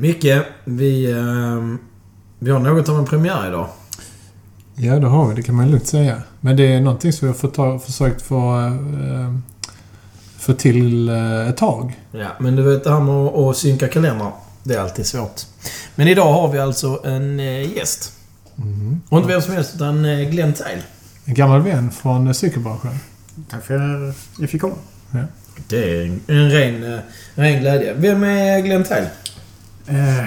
Micke, vi, ehm, vi har något av en premiär idag. Ja, det har vi. Det kan man lugnt säga. Men det är någonting som vi har fått ta, försökt få, eh, få till eh, ett tag. Ja, men du vet det här med att, synka kalendrar. Det är alltid svårt. Men idag har vi alltså en eh, gäst. Mm. Och inte vem som helst, utan eh, Glenn Tail. En gammal vän från eh, cykelbranschen. Tack för att jag fick komma. Det är en, en ren, eh, en ren glädje. Vem är Glenn Tail? Eh,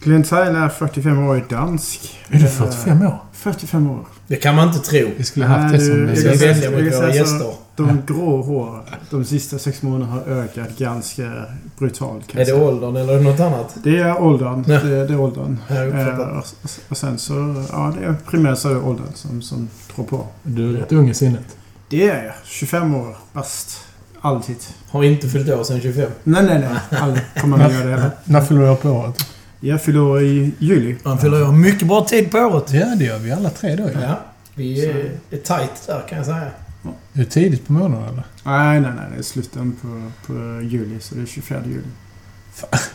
Glenn Tyler är 45 år dansk. Är du Eh, 45 år? 45 år. Det kan man inte tro. Vi skulle haft Nej, det som... jag ska kan säga- välja jag mot våra gäster. De grå håren de sista sex månaderna har ökat ganska brutalt. Är det åldern eller något annat? Det är åldern. Ja. Det, det är åldern. Uppfattar. Eh, och, och sen så, ja det är primärt så är det åldern som, som tror på. Du är rätt ung i sinnet. Det är jag. 25 år bast. Alltid. Har inte fyllt år sedan 25. Nej, nej, nej. Aldrig kommer man göra det heller. När fyller du år på året? Jag fyller år i juli. Han fyller år mycket bra tid på året. Ja, det gör vi alla tre då. Ja. Vi är, är tight där kan jag säga. Är det tidigt på månaden eller? Nej, nej, nej. Det är slutet på, på juli. Så det är 24 juli.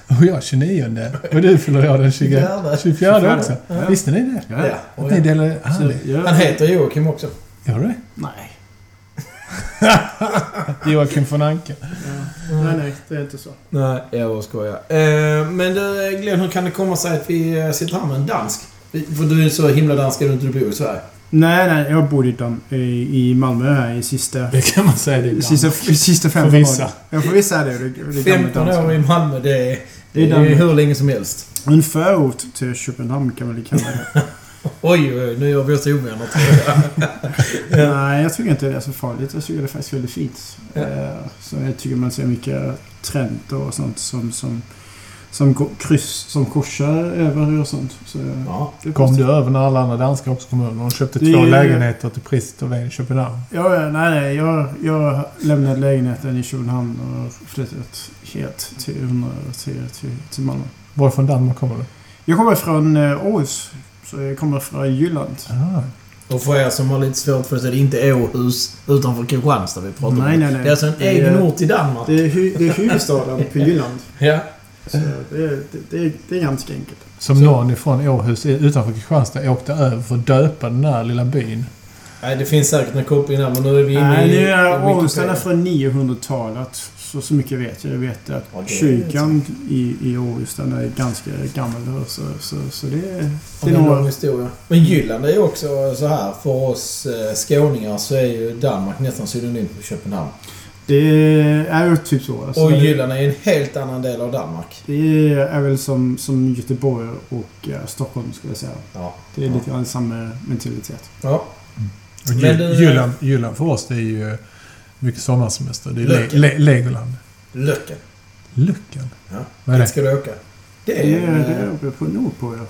Och jag 29 och du fyller år den 20, 24. 24 också. Ja. Visste ni det? Ja. Ja. Att ni delar... Så, Härligt. ja. Han heter Joakim också. Gör du det? Nej. Joakim von Anka. Ja. Nej, nej. Det är inte så. Nej, jag bara skojar. Eh, men du, Glenn, hur kan det komma sig att vi eh, sitter här med en dansk? För du är så himla dansk att du inte bor i Sverige. Nej, nej. Jag bor i, Dan- i i Malmö här i sista... Det kan man säga. Det Sista, sista fem För vissa. åren. Ja, för vissa är det. det, det är gamla 15 danskar. år i Malmö, det är, Det är det är hur länge som helst. En förort till Köpenhamn kan man väl kalla det. Oj, oj, nu gör vi oss ovänner. Nej, jag tycker inte det är så farligt. Jag tycker det är faktiskt väldigt fint. Ja. Eh, Så jag tycker man ser mycket trender och sånt som, som, som kryss, som korsar över och sånt. Så Ja. Kom positivt. du över när alla andra danskar också kom över? De köpte Det två lägenheter till priset av en i Köpenhamn. Ja, nej, nej. Jag, jag lämnade lägenheten i Köpenhamn och flyttat helt till, till, till, till Malmö. Varifrån Danmark kommer du? Jag kommer från eh, Åhus. Så jag kommer från Jylland. Ah. Och för er som har lite svårt för sig, det är inte Åhus utanför Kristianstad vi pratar om. Nej, nej, nej. Det är alltså en Det är- egen ort i Danmark. Det är, hu- det är huvudstaden på Jylland. Ja. Så det, är, det, det, är, det är ganska enkelt. Som Så- någon ifrån Åhus utanför Kristianstad åkte över för att döpa den här lilla byn. Nej, det finns säkert en koppling där, men nu är vi inne Nej, i... nu är i Åhus den är från 900-talet. Så, så mycket vet jag. Jag vet att Ja, det är kyrkan i, i den är ganska gammal. Så, så, så det är... Det Det är är en lång nog... historia. Men Jylland är ju också så här. För oss eh, skåningar så är ju Danmark nästan synonymt med Köpenhamn. Det är ju typ så. Alltså, Och Jylland är en helt annan del av Danmark. det är väl som, som Göteborg och eh, Stockholm skulle jag säga. Ja. Det är lite grann samma mentalitet. Ja. Gy- du- Jylland, Jylland för oss det är ju mycket sommarsemester. Det är le- Löken. le- Legoland. Löcken. Lucken? Ja. Vad är det? ska du åka. Det Det är, det eh, är uppe på Nordpå, ja.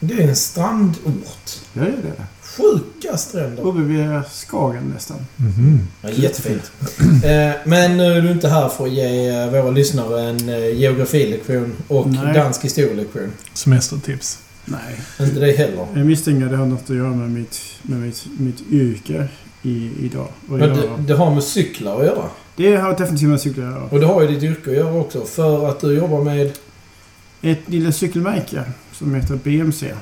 det är en strandort. Ja, det är det. Sjuka stränder. Uppe vid Skagen nästan. Mhm. Ja, jättefint. Eh, Men nu är du inte här för att ge eh, våra lyssnare en eh, geografilektion och Nej. dansk historielektion. Semestertips. Nej. Inte det heller. Jag misstänker att det har något att göra med mitt, med mitt, mitt yrke i, idag. Och Men det, det har med cyklar att göra. det har definitivt med cyklar att göra. Och det har ju ditt yrke att göra också. För att du jobbar med... Ett lilla cykelmärke som heter BMC.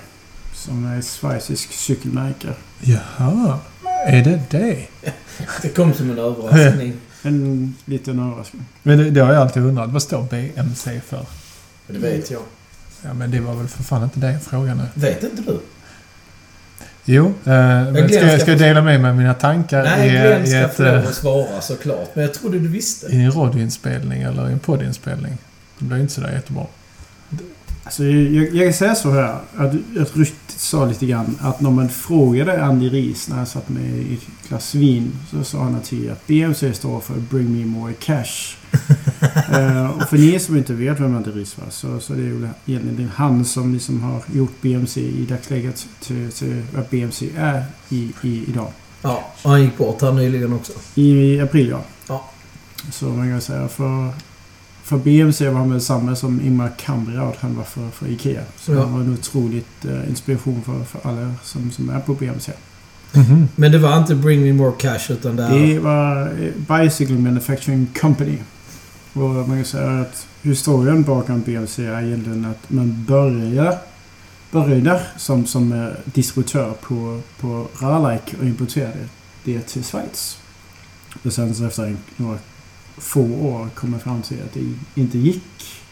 Som är ett schweizisk cykelmärke. Jaha. Är det det? Det kom som en överraskning. En liten överraskning. Men det, det har jag alltid undrat. Vad står BMC för? Det vet jag. Ja, men det var väl för fan inte det frågan är. Vet inte du? Jo, eh, ska, jag ska jag dela med mig av mina tankar Nej, i, Glenn i, ska ett, få lov eh, att svara såklart. Men jag trodde du visste. i en radioinspelning eller i en poddinspelning? Det blir inte sådär jättebra. Alltså, jag, jag kan säga så här. Att, att ryktet sa lite grann att när man frågade Andy Ries när han satt med i ett glas vin så sa han att BMC står för Bring Me More Cash. Eh, och för ni som inte vet vem Andy Ries var så, så det är ju egentligen han som liksom har gjort BMC i dagsläget till, till vad BMC är i, i, idag. Ja, och han gick bort här nyligen också. I april ja. Ja. Så man kan säga för, för BMC var han väl samma som Ingmar Kamprad han var för, för IKEA. Så Ja. han var en otroligt eh, inspiration för, för alla som, som är på BMC. Mhm. Men det var inte Bring Me More Cash utan det. Det var eh, Bicycle Manufacturing Company. Och man kan säga att historien bakom BMC är egentligen att man började, började som, som eh, distributör på, på Rarlike och importerade det till Schweiz. Och sen så efter några få år kom man fram till att det inte gick.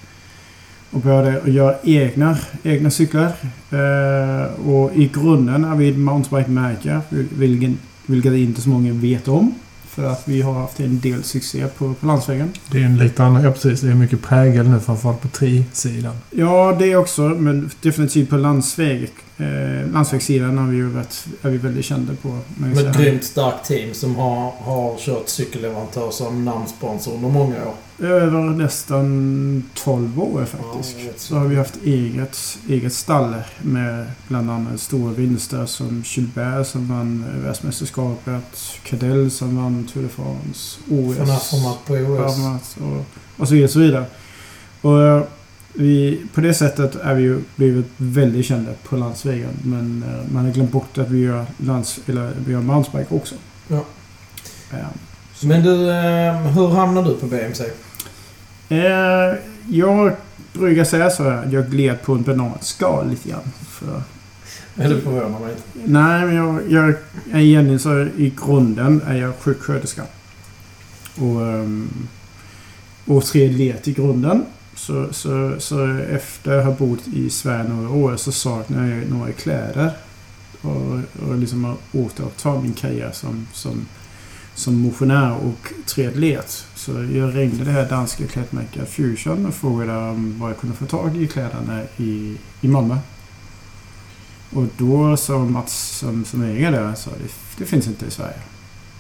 Och började att göra egna, egna cyklar. Eh, och i grunden är vi ett mountainbike-märke, vilket, vilket inte så många vet om. För att vi har haft en del succé på, på landsvägen. Det är en lite annan... Ja, precis. Det är mycket prägel nu, framförallt på tri-sidan. Ja, det också. Men definitivt på landsväg. Eh, landsvägssidan har vi ju varit, är vi väldigt kända på. Men Med ett grymt starkt team som har, har kört cykelleverantör som namnsponsor under många år. Över nästan 12 år faktiskt. Ja, så har vi haft eget, eget stall med bland annat stora vinster som Gilbert som vann världsmästerskapet, Cadell som vann Tour de France, OS. Format på OS. Och, och så vidare. Så vidare. Och eh, vi, på det sättet är vi ju blivit väldigt kända på landsvägen. Men eh, man har glömt bort att vi gör, lands, eller, vi gör mountainbike också. Ja. Ja. Men du, eh, hur hamnar du på BMC? Eh, jag brukar säga så här. Jag gled på en bananskal lite grann. För, Eller förvånar mig inte. nej, men jag, jag är egentligen så i grunden är jag sjuksköterska. Och, um, och triatlet i grunden. Så, så, så efter att ha bott i Sverige några år så saknade jag några kläder. Och, och liksom återuppta min karriär som, som, som motionär och triatlet. Så jag ringde det här danska klädmärket Fusion och frågade om vad jag kunde få tag i kläderna i, i Malmö. Och då sa Mats som, som äger det, sa det, det finns inte i Sverige.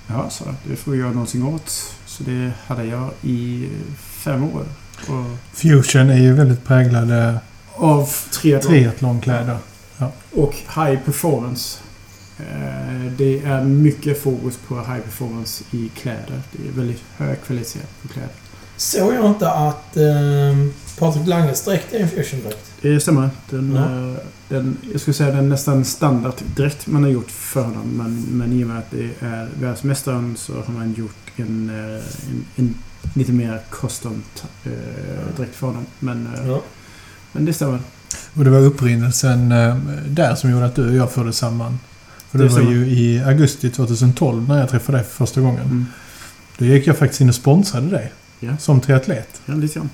Ja, sa det får vi göra någonting åt. Så det hade jag i fem år. Och Fusion är ju väldigt präglade av triathlon. triathlonkläder. Och high performance. Eh, Det är mycket fokus på high performance i kläder. Det är väldigt hög kvalitet på kläder. Såg jag inte att eh, Patrik Langes dräkt är en fusiondräkt? Det stämmer. Den, Ja. eh, den, jag skulle säga den nästan standarddräkt man har gjort för honom. Men, men i och med att det är världsmästaren så har man gjort en, eh, en, en lite mer custom eh, dräkt för honom. Men, eh, Ja. men det stämmer. Och det var upprinnelsen eh, där som gjorde att du och jag förde samman. För det, Det var stämmer. ju i augusti 2012 när jag träffade dig för första gången. Mm. Då gick jag faktiskt in och sponsrade dig. Ja. Som triatlet. Ja, lite grann.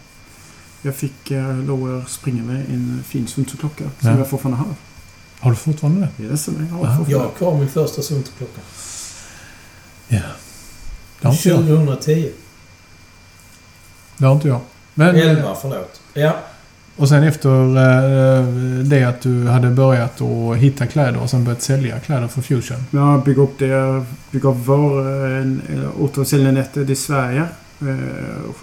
Jag fick lov att springa med en fin Sunto-klocka som Ja. jag fortfarande har. Har du fortfarande det? Som jag har. Jag har kvar min första Sunto-klocka. Ja. Det har inte jag. 2010. Det har inte jag. Men, 11, förlåt. Ja. och sen efter eh, det att du hade börjat att hitta kläder och sen börjat sälja kläder för Fusion. Jag har byggt upp det. Byggt upp vår eh, återförsäljarnätet i Sverige. Eh,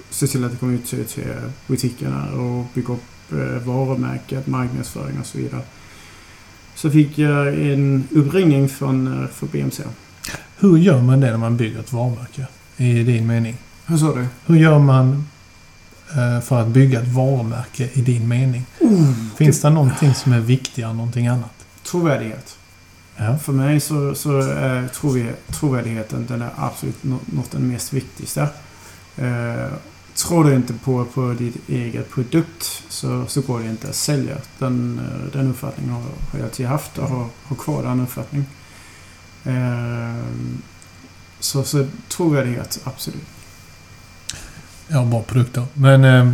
Se till att det kommer ut till, till butikerna och bygga upp eh, varumärket, marknadsföring och så vidare. Så fick jag en uppringning från, eh, från BMC. Hur gör man det när man bygger ett varumärke? I din mening. Hur sa du? Hur gör man eh, för att bygga ett varumärke i din mening? Finns det någonting som är viktigare än någonting annat? Trovärdighet. Ja. För mig så, så är trovärd- trovärdigheten den är absolut nå- något av det mest viktigaste. Eh, tror du inte på, på ditt eget produkt så, så går det inte att sälja. Den, eh, den uppfattningen har, har jag alltid haft och har, har kvar den uppfattningen. Eh, så, så trovärdighet, absolut. Ja, bra produkter. Men eh,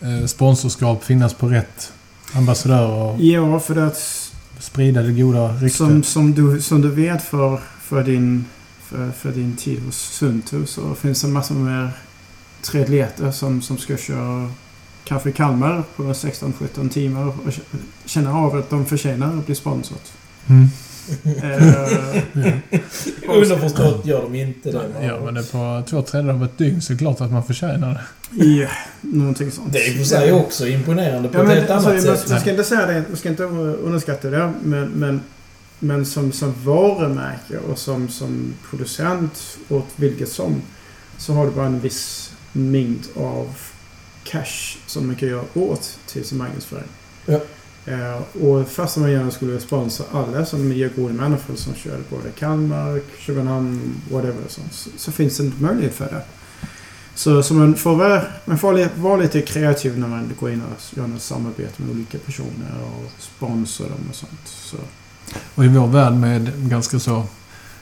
eh, sponsorskap, finnas på rätt ambassadörer Ja, för att sprida det goda ryktet. Som, som, du, som du vet för, för, din, för, för din tid hos Suntu så finns det massor med triatleter som, som ska köra Kaffe Kalmar på 16-17 timmar och känna av att de förtjänar att bli sponsrat. Mm. Eh, Underförstått gör de inte det. Ja, men det är på två tredjedelar av ett dygn så är det klart att man förtjänar det. I någonting sånt. Det är i och för sig också imponerande på Ja, ett men, helt alltså, annat man, sätt. man ska inte säga det, man ska inte underskatta det. Men, men, men som, som varumärke och som, som producent åt vilket som så har du bara en viss mängd av cash som man kan göra åt till sin marknadsföring. Ja. Eh, och fast man gärna skulle sponsra alla som är goda människor som kör både Kalmar, Köpenhamn, whatever. Så, så, så finns det inte möjlighet för det. Så, så man får, vara, man får vara lite kreativ när man går in och gör något samarbete med olika personer och sponsra dem och sånt. Så, Och i vår värld med ganska så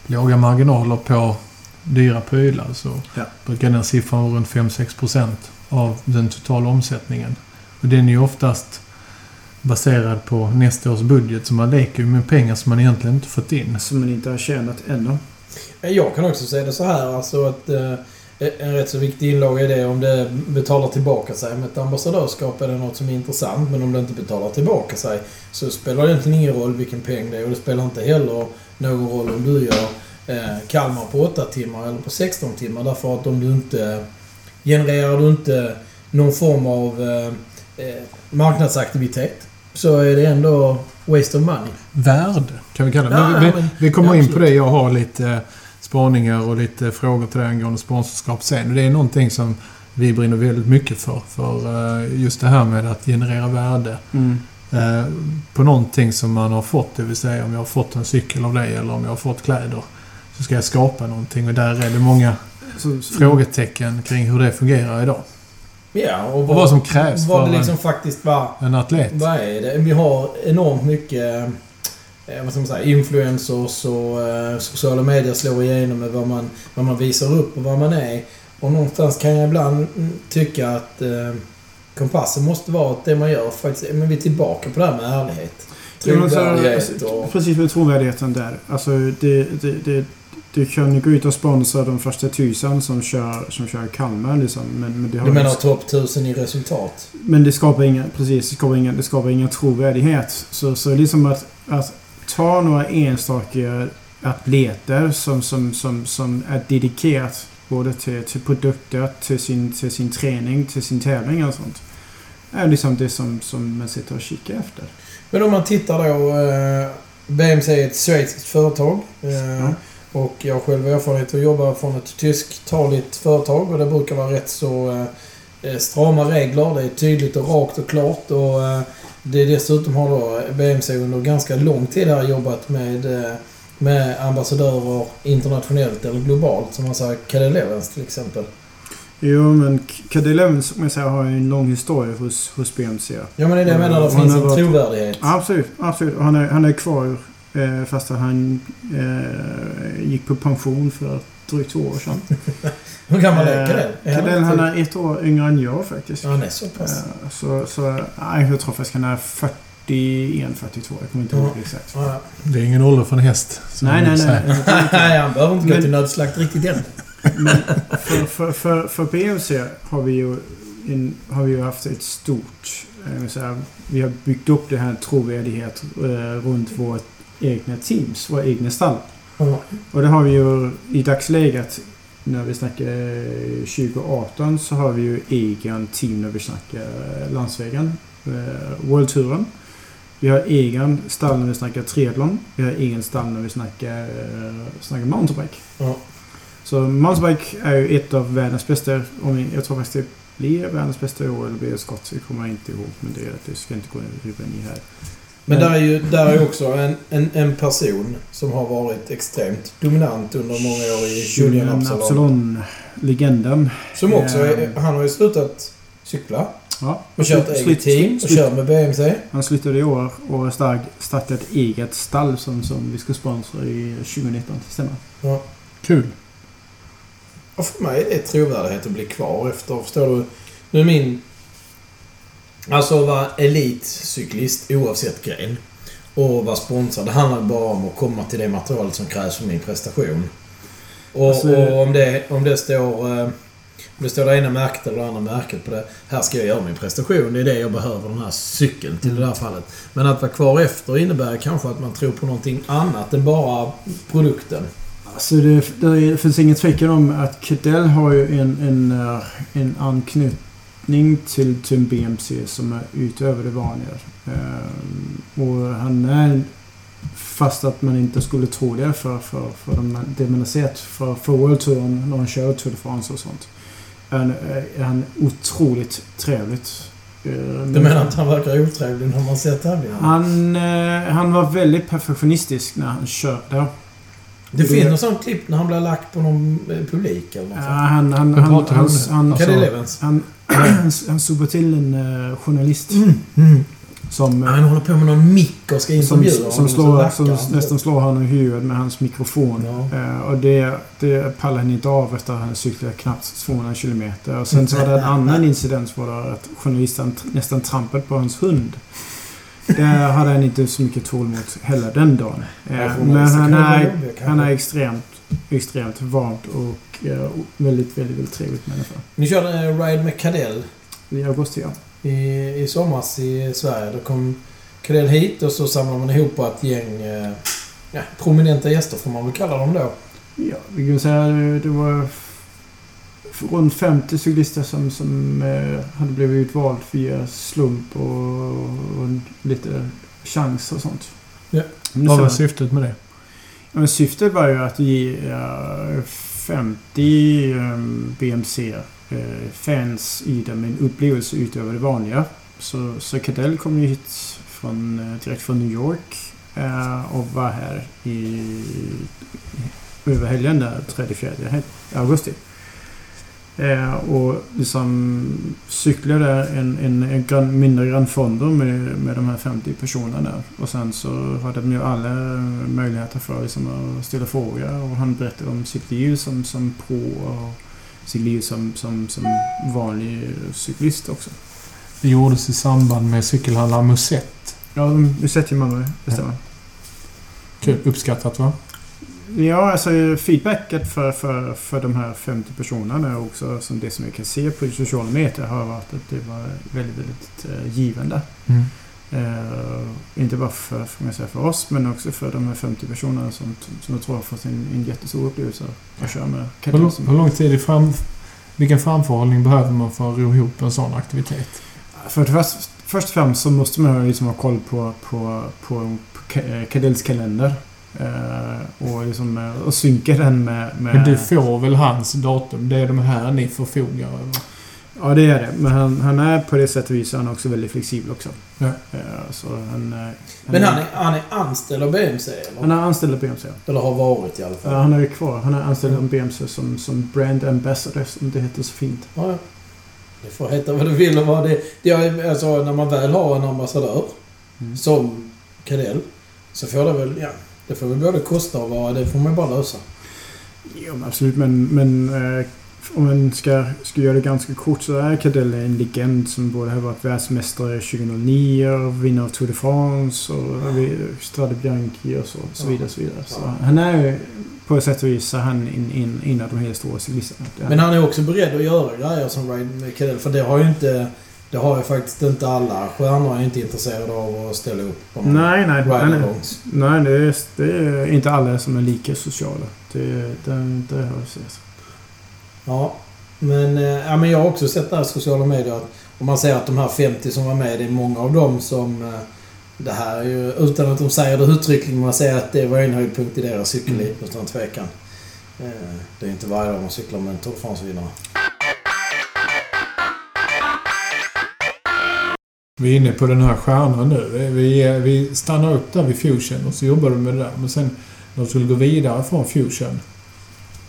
låga marginaler på dyra prylar så Ja. brukar den siffran vara runt 5-6% av den totala omsättningen. Och den är ju oftast baserad på nästa års budget så man leker ju med pengar som man egentligen inte fått in. som man inte har tjänat ännu. Jag kan också säga det så här alltså att eh, en rätt så viktig inlaga är det om det betalar tillbaka sig. Med ett ambassadörskap är det något som är intressant men om det inte betalar tillbaka sig så spelar det egentligen ingen roll vilken peng det är och det spelar inte heller någon roll om du gör eh, Kalmar på 8 timmar eller på 16 timmar därför att om du inte genererar du inte någon form av eh, eh, marknadsaktivitet så är det ändå waste of money. Värde kan vi kalla det. Ja, vi, vi, kommer ja, in på det. Jag har lite eh, spaningar och lite frågor till det angående sponsorskap sen. Det är någonting som vi brinner väldigt mycket för. För eh, just det här med att generera värde. eh, på någonting som man har fått. Det vill säga om jag har fått en cykel av dig eller om jag har fått kläder. Så ska jag skapa någonting och där är det många Så, så, frågetecken kring hur det fungerar idag. Ja, och Och vad som krävs vad för det en, liksom faktiskt var en atlet. Vad är det? Vi har enormt mycket eh, vad ska man säga, influencers och eh, sociala medier slår igenom med vad man, vad man visar upp och vad man är. Och någonstans kan jag ibland tycka att eh, kompassen måste vara att det man gör faktiskt... Men vi är tillbaka på det här med ärlighet. Ja, men så- Trovärdighet alltså, och... Precis med trovärdigheten där. Alltså det, det, det, du kan gå ut och sponsra de första tusen som kör, som kör Kalmar liksom. Men, men, det har Du menar topp 1000 i resultat? men det skapar ingen, precis, det skapar ingen, det skapar ingen trovärdighet. Så, så liksom att, att ta några enstaka atleter som, som, som, som är dedikerat både till, till produkter, till sin, till sin träning, till sin tävling och sånt. Är liksom det som, som man sitter och kikar efter. Men om man tittar då... Eh, BMC är ett schweiziskt företag. Eh, Ja. Och jag har själv erfarenhet av att jobba från ett tysktaligt företag och det brukar vara rätt så eh, eh, strama regler. Det är tydligt och rakt och klart och eh, det är dessutom har då BMC under ganska lång tid här jobbat med, med ambassadörer internationellt eller globalt. Som man säger, Kalle Levens till exempel. Jo, men Caddy Levens som jag säger, har en lång historia hos, hos BMC. Ja men det är det jag menar, det finns en varit- trovärdighet. Absolut, absolut. Han är, han är kvar eh, fast att han eh, gick på pension för drygt två år sedan. Hur gammal är Eh, Cadell? Är Cadell, han är ett år yngre än jag faktiskt. Ja, han är så pass. Eh, Så, så nej, jag tror faktiskt han är 41, 42. Jag kommer inte ihåg Ja. exakt. Ja. Det är ingen ålder för en häst. Nej, nej, nej. Nej, han behöver inte gå till nödslakt riktigt än. Men för, för, för, för BMC har vi ju, en, har vi ju haft ett stort... Vill säga, vi har byggt upp det här trovärdighet eh, runt vårt egna teams, våra egna stall. Ja. Och det har vi ju i dagsläget, när vi snackar eh, 2018, så har vi ju egen team när vi snackar landsvägen, eh, Worldtouren. Vi har egen stall när vi snackar triathlon. Vi har egen stall när vi snackar, eh, snackar mountainbike. Ja. Så mountainbike är ju ett av världens bästa, om jag, jag tror faktiskt det blir världens bästa år eller blir det skott, det kommer jag inte ihåg. Men det, det ska jag inte gå ribban i här. Men där är ju där är också en, en, en person som har varit extremt dominant under många år i Julian Absalon. Absalon, legenden. Som också är, Ehm. han har ju slutat cykla Ja, och kört eget team och kör med BMC. Han slutade i år och startat ett eget stall som, som vi ska sponsra i 2019. Stämmer. Ja. Kul. Och för mig är trovärdighet att bli kvar efter, förstår du? Nu är min... Alltså att vara elitcyklist oavsett gren och vara sponsrad. Det handlar bara om att komma till det materialet som krävs för min prestation. Och, Alltså- och om, det, om det står... eh, Om det står det ena märket eller det andra märket på det. Här ska jag göra min prestation. Det är det jag behöver den här cykeln till i det här fallet. Men att vara kvar efter innebär kanske att man tror på någonting annat än bara produkten. Alltså det, det finns ingen tvekan om att Cadell har ju en, en, eh, en anknytning till, till en BMC som är utöver det vanliga. Ehm, och han är, fast att man inte skulle tro det för, för, för de, det man har sett för, för World Touren när han kör Tour de France och sånt. Är, han- är han otroligt trevligt. Ehm, Du menar att han verkar otrevlig när man ser tävlingarna? Han, eh, han var väldigt perfektionistisk när han körde. Det finns något sånt klipp när han blir lagt på någon eh, publik eller något Ja, han, han, han, han, det. han, Evans. han, han, han sopar till en eh, journalist Mm. som, Ja, Han håller på med någon mick och ska som, intervjua som, så slår, som han. nästan slår honom i huvudet med hans mikrofon. Ja. Eh, och det, det pallar han inte av efter att han cyklat knappt 200 kilometer. Och sen så var det en annan incident var det att journalisten nästan trampade på hans hund. Det hade han inte så mycket tålamod heller den dagen. Ja, men han är, han är extremt, extremt varmt och eh, väldigt, väldigt, väldigt trevligt människa. Ni körde en ride med Cadell I augusti, ja. i, i somras i Sverige. Då kom Cadell hit och så samlade man ihop ett gäng eh, ja, prominenta gäster får man väl kalla dem då. Ja, vi kan säga att det var runt 50 cyklister som, som eh, hade blivit utvald via slump och, och lite chans och sånt. Ja. Vad var syftet med det? Men syftet var ju att ge eh, 50 ehm, BMC-fans eh, i dem en upplevelse utöver det vanliga. Så, så Cadell kom ju hit från, eh, direkt från New York och var här i, över helgen där 34 augusti. Eh, och liksom cyklade en, en, en gran, mindre Grand Fondo med, med de här 50 personerna. Och sen så hade de ju alla möjligheter för liksom att ställa frågor. Och han berättade om sitt liv som, som pro och sitt liv som, som, som vanlig cyklist också. Det gjordes i samband med cykelhandlaren Musett. Ja, du sett ju Malmö, det stämmer. Kul. Uppskattat va? Ja, alltså feedbacket för, för, för de här 50 personerna också, som det som jag kan se på sociala medier, har varit att det var väldigt, väldigt uh, givande. Mm. Eh, inte bara för, för, säga, för oss, men också för de här 50 personerna som, som jag tror har fått en, en jättestor upplevelse att köra med Hur, hur lång tid fram... Vilken framförhållning behöver man för att ro ihop en sån aktivitet? För det först, först och främst så måste man liksom ha koll på, på, på, på Ka- eh, kalender. Eh, och, liksom, eh, och synka den med... med Men du får väl hans datum? Det är de här ni förfogar över? Ja, det är det. Men han, han är på det sättet vis är han också väldigt flexibel också. Ja. Eh, så han, eh, Men han är, han är anställd av BMC Han eller? är anställd av BMC. Eller har varit i alla fall. Ja, han är ju kvar. Han är anställd av BMC som, som brand ambassador, som det heter så fint. Ja, ja. Det får heta vad du vill och vad det... det är, alltså, när man väl har en ambassadör Mm. som Cadell så får det väl... Ja, det får väl både kosta och vara... Det får man bara lösa. Ja, men absolut. Men, men eh, om man ska, ska göra det ganska kort så är Cadell en legend som både har varit världsmästare 2009 och vinnare av Tour de France och vi- Strade Bianchi och så, så vidare. Så vidare. Så Ja. han är ju på ett sätt och vis han in, in, en av de helt stora cyklisterna. Men han är också beredd att göra grejer som med Cadell. För det har ju inte... Det har ju faktiskt inte alla stjärnor är inte intresserade av att ställa upp på Nej, nej. nej, nej. det är, det är inte alla som är lika sociala. Det, det, det har jag sett. Ja. Men, eh, ja, men jag har också sett där i sociala medier att om man säger att de här 50 som var med, det är många av dem som... eh, Det här är ju, utan att de säger det uttryckligen, man säger att det var en höjdpunkt i deras cykelliv utan tvekan. Eh, Det är inte varje dag man cyklar med en Tour de France-vinnare. Vi är inne på den här stjärnan nu. Vi, vi stannar upp där vid Fusion och så jobbar du med det där. Men sen när du skulle gå vidare från Fusion.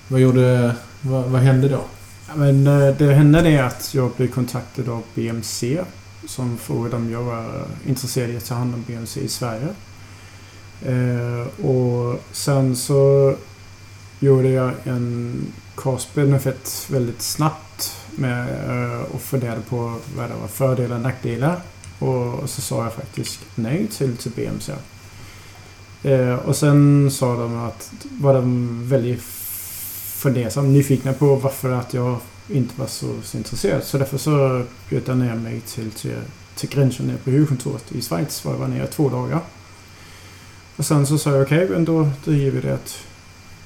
Vad gjorde... Vad, vad hände då? Ja, Men eh, det hände det att jag blev kontaktad av BMC som frågade om jag var intresserad av att ta hand om BMC i Sverige. Eh, och sen så gjorde jag en cost-benefit väldigt snabbt med eh, och funderade på vad det var fördelar och nackdelar. Och så sa jag faktiskt nej till, till BMC. Eh, och sen sa de att var de väldigt fundersam, nyfikna på varför att jag inte var så, så intresserad. Så därför så bjöd jag ner mig till, till, till gränsen nere på huvudkontoret i Schweiz. Var jag var nere två dagar. Och sen så sa jag okej, men då, då ger vi det ett,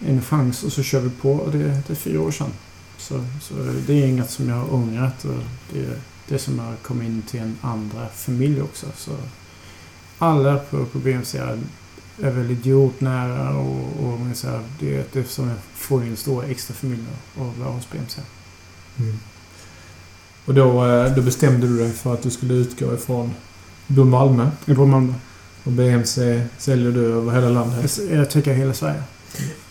en chans och så kör vi på. Och det, det är fyra år sedan. Så, så det är inget som jag har ångrat. Och det är det som har kommit in till en andra familj också. Så alla på, BMC är är väldigt jordnära och, och man säger, det är det som får en stor extra familj att vara hos BMC. Och då, eh, då bestämde du dig för att du skulle utgå ifrån Bo Malmö. På Malmö. Och BMC säljer du över hela landet. Jag, jag tycker hela Sverige.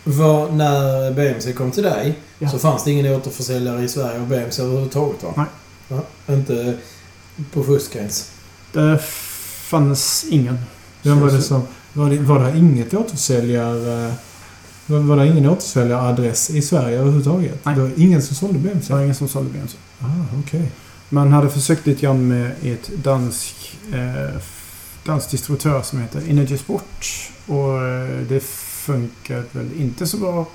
För när BMC kom till dig Ja. så fanns det ingen återförsäljare i Sverige av BMC överhuvudtaget va? Nej. Ja, inte på fuskgräns. Det fanns ingen. Vem var det som... Var det, var det inget återförsäljare... Var, var det ingen återförsäljaradress i Sverige överhuvudtaget? Nej. Det var ingen som sålde Det BMC? var ingen som sålde BMC. Ah, okej. Man hade försökt lite grann med ett dansk, eh, dansk distributör som heter Energy Sport. Och eh, det funkade väl inte så bra.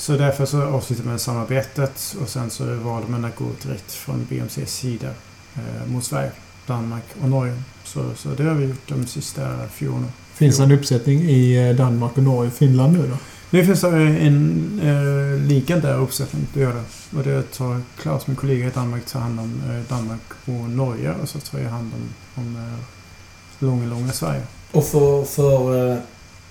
Så därför så avslutade man samarbetet och sen så valde man att gå direkt från BMCs sida eh, mot Sverige, Danmark och Norge. Så, så det har vi gjort de sista fyra åren. Finns det en uppsättning i eh, Danmark och Norge och Finland nu då? Nu finns det en eh, liknande uppsättning, det gör det. Och det tar Claes, min kollega i Danmark, tar hand om eh, Danmark och Norge och så tar jag hand om, om eh, långa, långa Sverige. Och för, för, eh,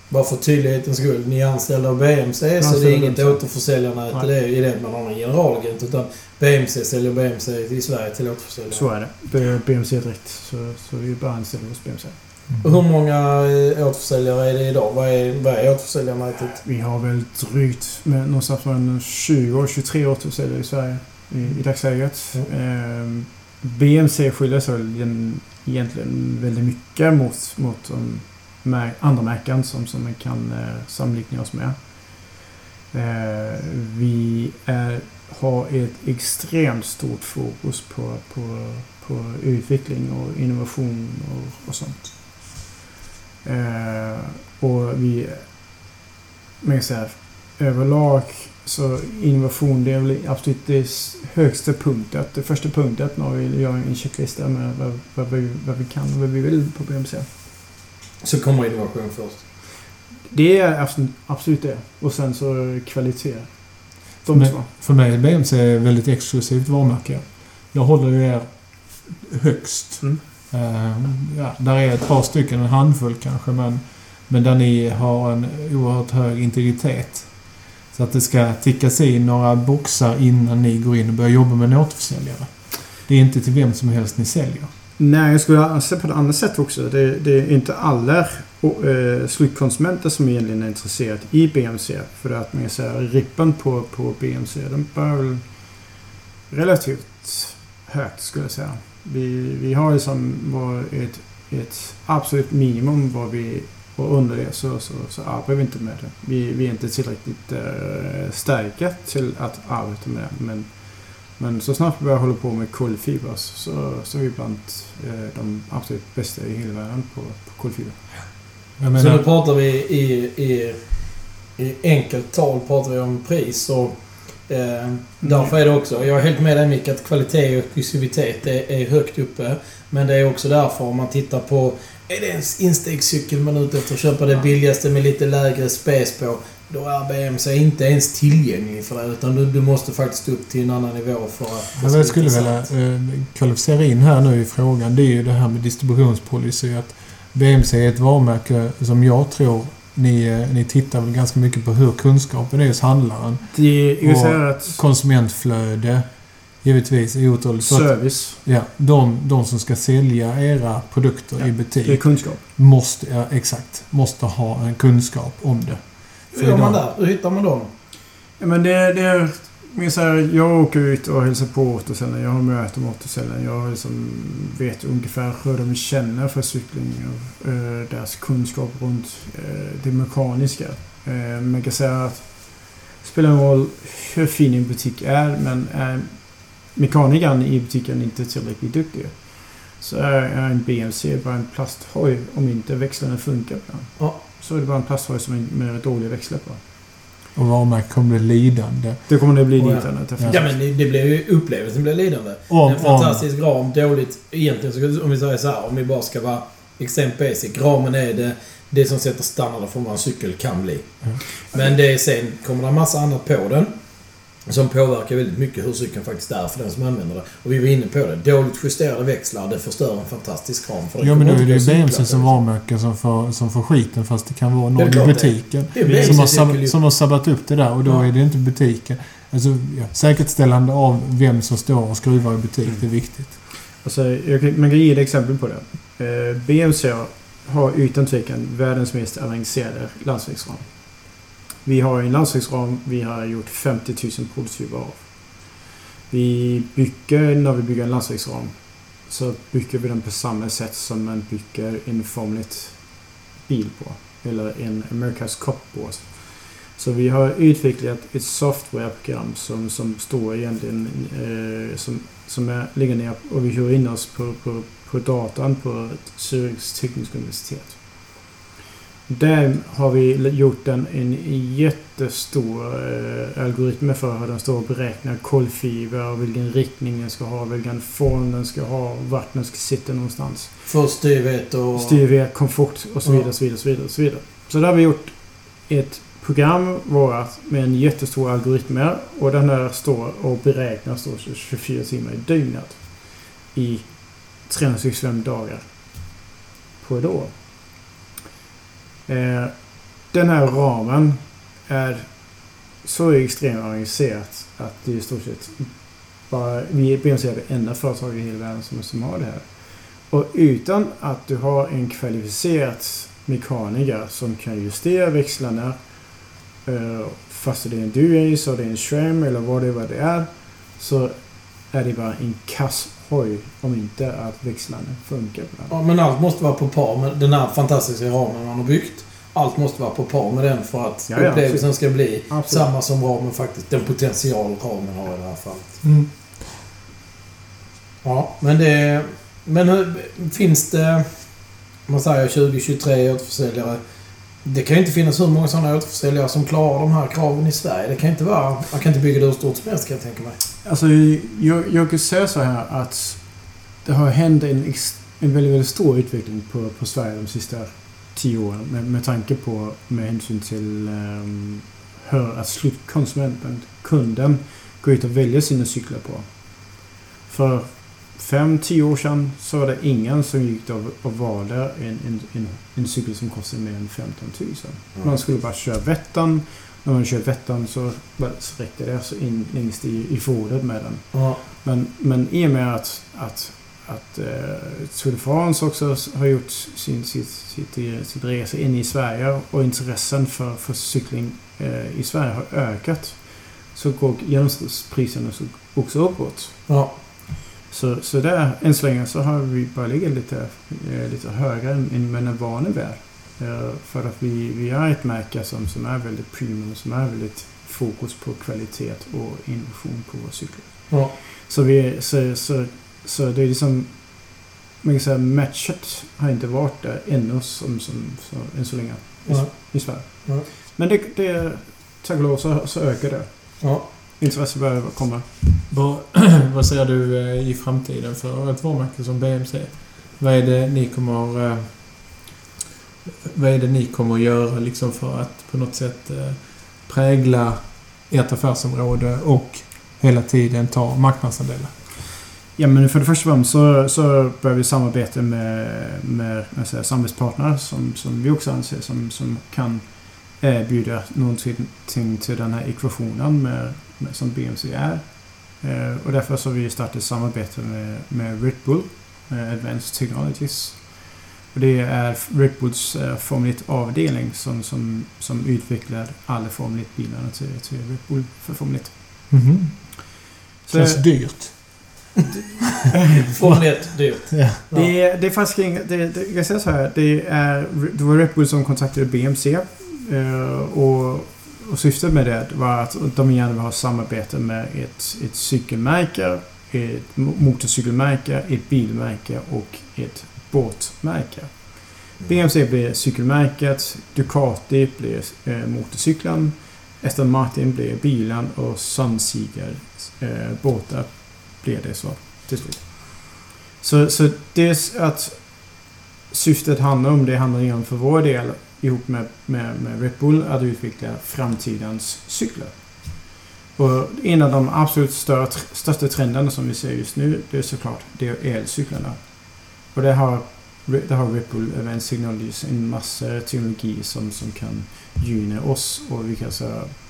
bara för tydlighetens skull. Ni är anställda av BMC så det är inget återförsäljarnät det, i det man har en generalagent. Utan BMC säljer BMC i Sverige till återförsäljare. Så är det. Det är BMC direkt. Så, så vi är bara anställda hos BMC. Och Hur många eh, återförsäljare är det idag? Vad är, vad är återförsäljarnätet? Vi har väl drygt med någonstans mellan 20 och 23 återförsäljare i Sverige i, i dagsläget. Ehm, BMC skiljer sig egentligen väldigt mycket mot, mot de mär- andra märken som, som man kan eh, samlikna oss med. Eh, vi är, har ett extremt stort fokus på, på, på utveckling och innovation och, och sånt. Eh, och vi, man kan säga, överlag så innovation det är väl absolut det högsta punktet, Det första punktet när vi gör en checklista med vad, vad, vi, vad vi kan och vad vi vill på BMC. Så kommer innovation först. Det är absolut, det. Och sen så kvalitet. De Men- två. För mig är BMC väldigt exklusivt varumärke. Jag håller ju er högst. Mm. Eh, ja, där är ett par stycken, en handfull kanske, men, men där ni har en oerhört hög integritet. Så att det ska tickas i några boxar innan ni går in och börjar jobba med en återförsäljare. Det är inte till vem som helst ni säljer. Nej, jag skulle se på ett annat sätt också. Det, det är inte alla eh, slutkonsumenter som egentligen är intresserade i BMC. För att man kan säga rippen på, på BMC, den bör väl relativt högt skulle jag säga. Vi, vi har liksom vår, ett, ett absolut minimum vad vi och under det så, så, så arbetar vi inte med det. Vi, vi är inte tillräckligt eh, starka till att arbeta med det. Men, men så snart vi börjar hålla på med kolfiber så, så är vi bland eh, de absolut bästa i hela världen på, på kolfiber. Jag Så menar, nu pratar vi i, i, i enkelt tal pratar vi om pris och eh, därför är det också, jag är helt med dig Micke, att kvalitet och exklusivitet är, är högt uppe. Men det är också därför om man tittar på, är det en instegscykel man är ute efter att köpa det billigaste med lite lägre spec på, då är BMC inte ens tillgänglig för det. Utan du, du måste faktiskt upp till en annan nivå för att ska vad jag skulle vilja eh, kvalificera in här nu i frågan, det är ju det här med distributionspolicy. Att BMC är ett varumärke som jag tror ni, eh, ni tittar väl ganska mycket på hur kunskapen är hos handlaren. Det Och att Konsumentflöde, givetvis är otroligt. Så att, service, ja, de, de som ska sälja era produkter Ja, i det är butik kunskap. måste, ja, exakt, måste ha en kunskap om det. Hur gör man där? Hur hittar man dem? Ja, men det, det så här, jag åker ut och hälsar på återsäljaren. Jag har möten med återsäljaren. Jag liksom vet ungefär hur de känner för cykling och eh, deras kunskap runt eh, det mekaniska. Eh, jag kan säga att det spelar ingen roll hur fin en butik är men är mekanikern i butiken inte tillräckligt duktig så är, en BMC bara en plasthoj om inte växlarna funkar. Ja. Så är det bara en plasthoj som är med dåliga växlar på. Och varumärket kommer bli lidande. Det kommer det bli lidande. Ja. Ja men det, det blir ju upplevelsen blir lidande. Om, en fantastisk ram, dåligt... Egentligen så om vi säger så här, om vi bara ska vara basic. Ramen är det, det som sätter standarden för vad en cykel kan bli. Mm. Men det är sen kommer det en massa annat på den. Som påverkar väldigt mycket hur cykeln faktiskt är för den som använder det. Och vi var inne på det. Dåligt justerade växlar, det förstör en fantastisk ram. För Ja men nu är det ju BMC som varumärke som får, som får skiten fast det kan vara någon i butiken. Som har, sab- som har sabbat upp det där och då Ja. är det inte butiken. Alltså, ja, säkerställande av vem som står och skruvar i butik, Mm. det är viktigt. Alltså, jag kan, man kan ge ett exempel på det. Eh, BMC har utan tvekan världens mest avancerade landsvägsram. Vi har en landsvägsram vi har gjort 50 000 prototyper av. Vi bygger, när vi bygger en landsvägsram, så bygger vi den på samma sätt som man bygger en Formel 1-bil på. Eller en America's Cup på. Så vi har utvecklat ett softwareprogram som, som står egentligen eh, som, som är, ligger ner och vi kör in oss på, på, på datan på Zürichs tekniska universitet. Där har vi gjort en, en jättestor eh, algoritm för hur den står och beräknar kolfiber, vilken riktning den ska ha, vilken form den ska ha, vart den ska sitta någonstans. För styrvet och... Styrvet, komfort och så vidare, så vidare, så vidare, så vidare. Så där har vi gjort ett program vårat med en jättestor algoritm och den där står och beräknas då 24 timmar i dygnet. I 365 dagar på ett år. Eh, den här ramen är så extremt avancerat att det i stort sett bara vi är det enda företag i hela världen som, som har det här. Och utan att du har en kvalificerad mekaniker som kan justera växlarna eh, fast det är en Durace och det är en shram eller vad det, vad det är så är det bara en kass hoj om inte att växlarna funkar på den. Ja, men allt måste vara på par med den här fantastiska ramen man har byggt. Allt måste vara på par med den för att ja, ja, upplevelsen ska bli absolut. samma som ramen faktiskt. Den potential ramen har i det här fallet. Mm. Ja, men det... Men hur, finns det... Man säger 2023 återförsäljare. Det kan ju inte finnas hur många sådana återförsäljare som klarar de här kraven i Sverige. Det kan inte vara... Man kan inte bygga det hur stort som helst kan jag tänka mig. Alltså, kan säga så här att det har hänt en, en väldigt, väldigt stor utveckling på, på Sverige de sista tio åren med, med tanke på med hänsyn till um, hur att slutkonsumenten, kunden, går ut och väljer sina cyklar på. För fem, tio år sedan så var det ingen som gick och, och valde en, en, en, en cykel som kostade mer än 15 000. Mm. Man skulle bara köra Vättan. När man kör Vättan så, så räckte det så in längst i, i fordonet med den. Mm. Men, men i och med att, att att eh, Tour de France också har gjort sin sitt, sitt, sitt resa in i Sverige och intressen för, för cykling eh, i Sverige har ökat. Så går genomsnittspriserna också uppåt. Ja. Så, så där, än så länge så har vi bara legat lite, eh, lite högre än man är van vid. Eh, för att vi, vi är ett märke som, som är väldigt premium, som är väldigt fokus på kvalitet och innovation på våra cyklar. Ja. Så, vi, så, så så det är liksom... Man kan säga matchet har inte varit där ännu som, som, så, än så länge i, ja. i Sverige. Ja. Men det, det tack och lov så, så ökar det. Ja. Intresset börjar komma. Vad, vad ser du eh, i framtiden för ett varumärke som BMC? Vad är det ni kommer... Vad är det ni kommer att göra liksom för att på något sätt eh, prägla ert affärsområde och hela tiden ta marknadsandelar? Ja, men för det första så, så börjar vi samarbeta med, med, med säga, samarbetspartner som, som vi också anser som, som kan eh, erbjuda någonting till den här ekvationen med, med, som BMC är. Eh, och därför så har vi startat samarbete med, med Red Bull, eh, Advanced Technologies. Och det är Bulls eh, Formel 1-avdelning som, som, som utvecklar alla Formel 1-bilarna till, till Bull för Formel 1. Mm -hmm. Känns dyrt. Formel 1 dyrt. Ja. Det, är, det är faktiskt inget... Det, det, jag säger så här. Det, är, det var Bull som kontaktade BMC. Eh, och, och syftet med det var att de gärna vill ha samarbete med ett, ett cykelmärke, ett motorcykelmärke, ett bilmärke och ett båtmärke. märke. BMC blir cykelmärket, Ducati blir eh, motorcykeln, Aston Martin blir bilen och Sunseeker eh, båtar blir det så till slut. Så, så det att syftet handlar om, det handlar om för vår del ihop med, med, med Red Bull att utveckla framtidens cyklar. Och en av de absolut största trenderna som vi ser just nu, det är såklart det är elcyklarna. Och det har, det har Bull Advanced Technologies en massa teknologi som, som kan gynna oss och vi kan så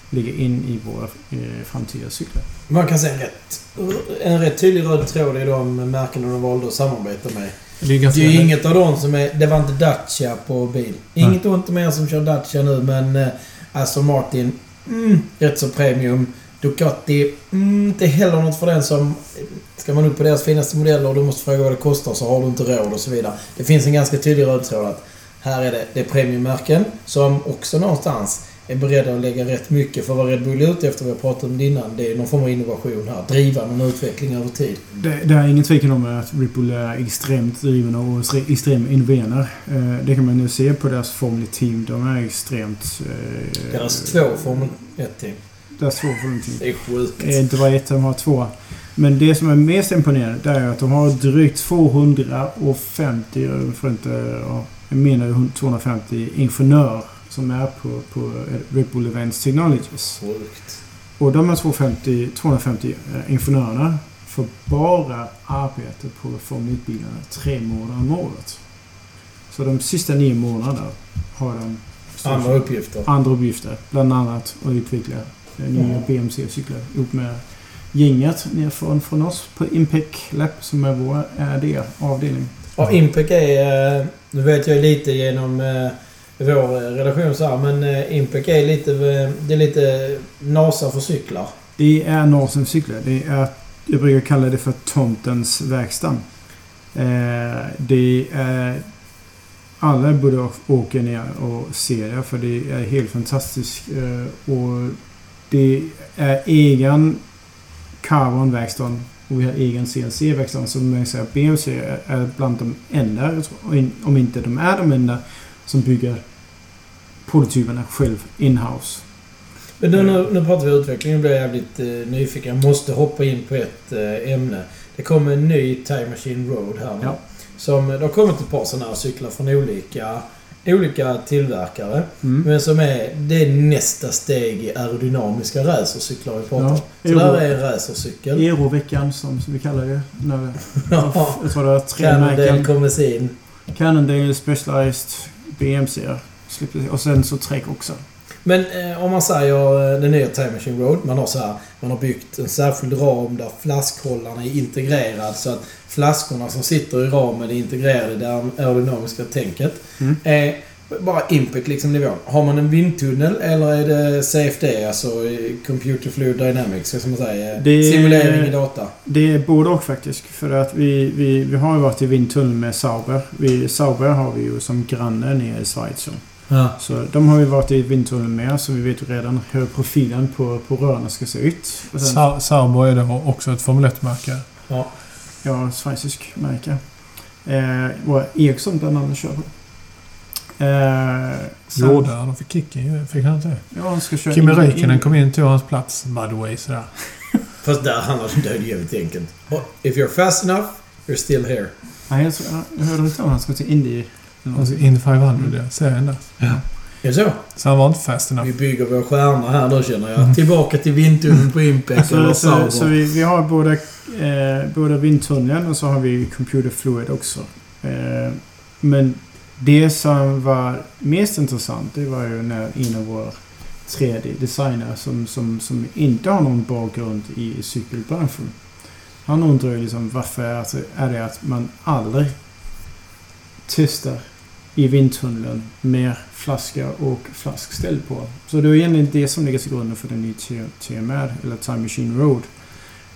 ligga in i våra eh, framtida cyklar. Man kan säga rätt, en rätt tydlig röd tråd i de märken de valde att samarbeta med. Det är, det är ju inget av dem som är... Det var inte Dacia på bil. Inget ont om er som kör Dacia nu men... Eh, Aston Martin, mm, rätt så premium. Ducati, mm, inte heller något för den som... Ska man upp på deras finaste modeller och du måste fråga vad det kostar så har du inte råd och så vidare. Det finns en ganska tydlig röd tråd att här är det, det är premiummärken som också någonstans är beredda att lägga rätt mycket för vad Red Bull är ute efter, vi har pratat om det innan, det är någon form av innovation här. Driva någon utveckling över tid. Det, det är ingen tvekan om att Red Bull är extremt driven och extremt innoverande. Eh, det kan man nu se på deras Formel team. De är extremt... Eh, deras två Formel 1-team. Deras två Formel team. Det är sjukt. Är inte bara ett, de har två. Men det som är mest imponerande det är att de har drygt 250, jag får inte... Jag menar 250 ingenjörer som är på, på Ripple Events Technologies. Sjukt. Och de här 250, 250 ingenjörerna får bara arbeta på Formel 1-bilarna tre månader om året. Så de sista nio månaderna har de andra uppgifter. Andra uppgifter. Bland annat att utveckla nya mm. BMC-cyklar ihop med gänget nerifrån från oss på Impec Lab som är vår RD-avdelning. Ja, Impec är... Eh, nu vet jag lite genom eh, vår eh, relation så här, men eh, Impec är lite, eh, det är lite NASA för cyklar. Det är NASA för cyklar. Det är, jag brukar kalla det för tomtens verkstad. det är... Alla borde åka ner och se det för det är helt fantastiskt. och det är egen Carbon-verkstad och vi har egen CNC-verkstad som jag säger, BMC är bland de enda, om inte de är de enda, som bygger prototyperna själv in-house. Men nu, nu, nu pratar vi utveckling. Nu blir jag jävligt eh, nyfiken. Jag måste hoppa in på ett eh, ämne. Det kommer en ny Time Machine Road här nu. Ja. Som, det har kommit ett par sådana här cyklar från olika, olika tillverkare. Mm. Men som är, det är nästa steg i aerodynamiska racercyklar vi pratar om. Ja. Så där är en racercykel. Euroveckan som, som vi kallar det. När ja. Jag tror det var tre Cannondale kommer in. Cannondale Specialized BMC. Och sen så Trek också. Men eh, om man säger eh, den nya Time Machine Road. Man har så här, man har byggt en särskild ram där flaskhållaren är integrerad så att flaskorna som sitter i ramen är integrerade i det aerodynamiska tänket. Mm. Eh, bara impact liksom nivån. Har man en vindtunnel eller är det CFD, alltså Computer Fluid Dynamics, ska man säga? Det Simulering i data? Det är både och faktiskt. För att vi, vi, vi har ju varit i vindtunnel med Sauber. Vi, Sauber har vi ju som granne nere i Schweiz. Ja. Så de har ju varit i vindtunneln med så vi vet ju redan hur profilen på, på rören ska se ut. Sen... Sauber är då också ett Formel 1-märke? Ja. Ja, schweizisk märke. Eh, och Ericsson bland annat kör på. Eh, sen... Gjorde han fick kicken Fick han inte Ja, han ska köra Kimi Räikkönen kom in till hans plats. By the way, sådär. Fast där handlar det om jävligt enkelt. If you're fast enough, you're still here. Nej, jag, jag hörde inte om han ska till Indy Alltså in 500, mm. serien där. Ja. Är det så? Så han var inte fast enough. Vi bygger vår stjärna här nu känner jag. Mm. Tillbaka till vindtunneln på Impact eller Så, så vi, vi, har både, eh, både vindtunneln och så har vi Computer Fluid också. Eh, men det som var mest intressant det var ju när en av våra 3D-designer som, som, som inte har någon bakgrund i cykelbranschen. Han undrar ju liksom varför är det att man aldrig testar i vindtunneln med flaska och flaskställ på. Så det är egentligen det som ligger till grunden för den nya TMR, eller Time Machine Road.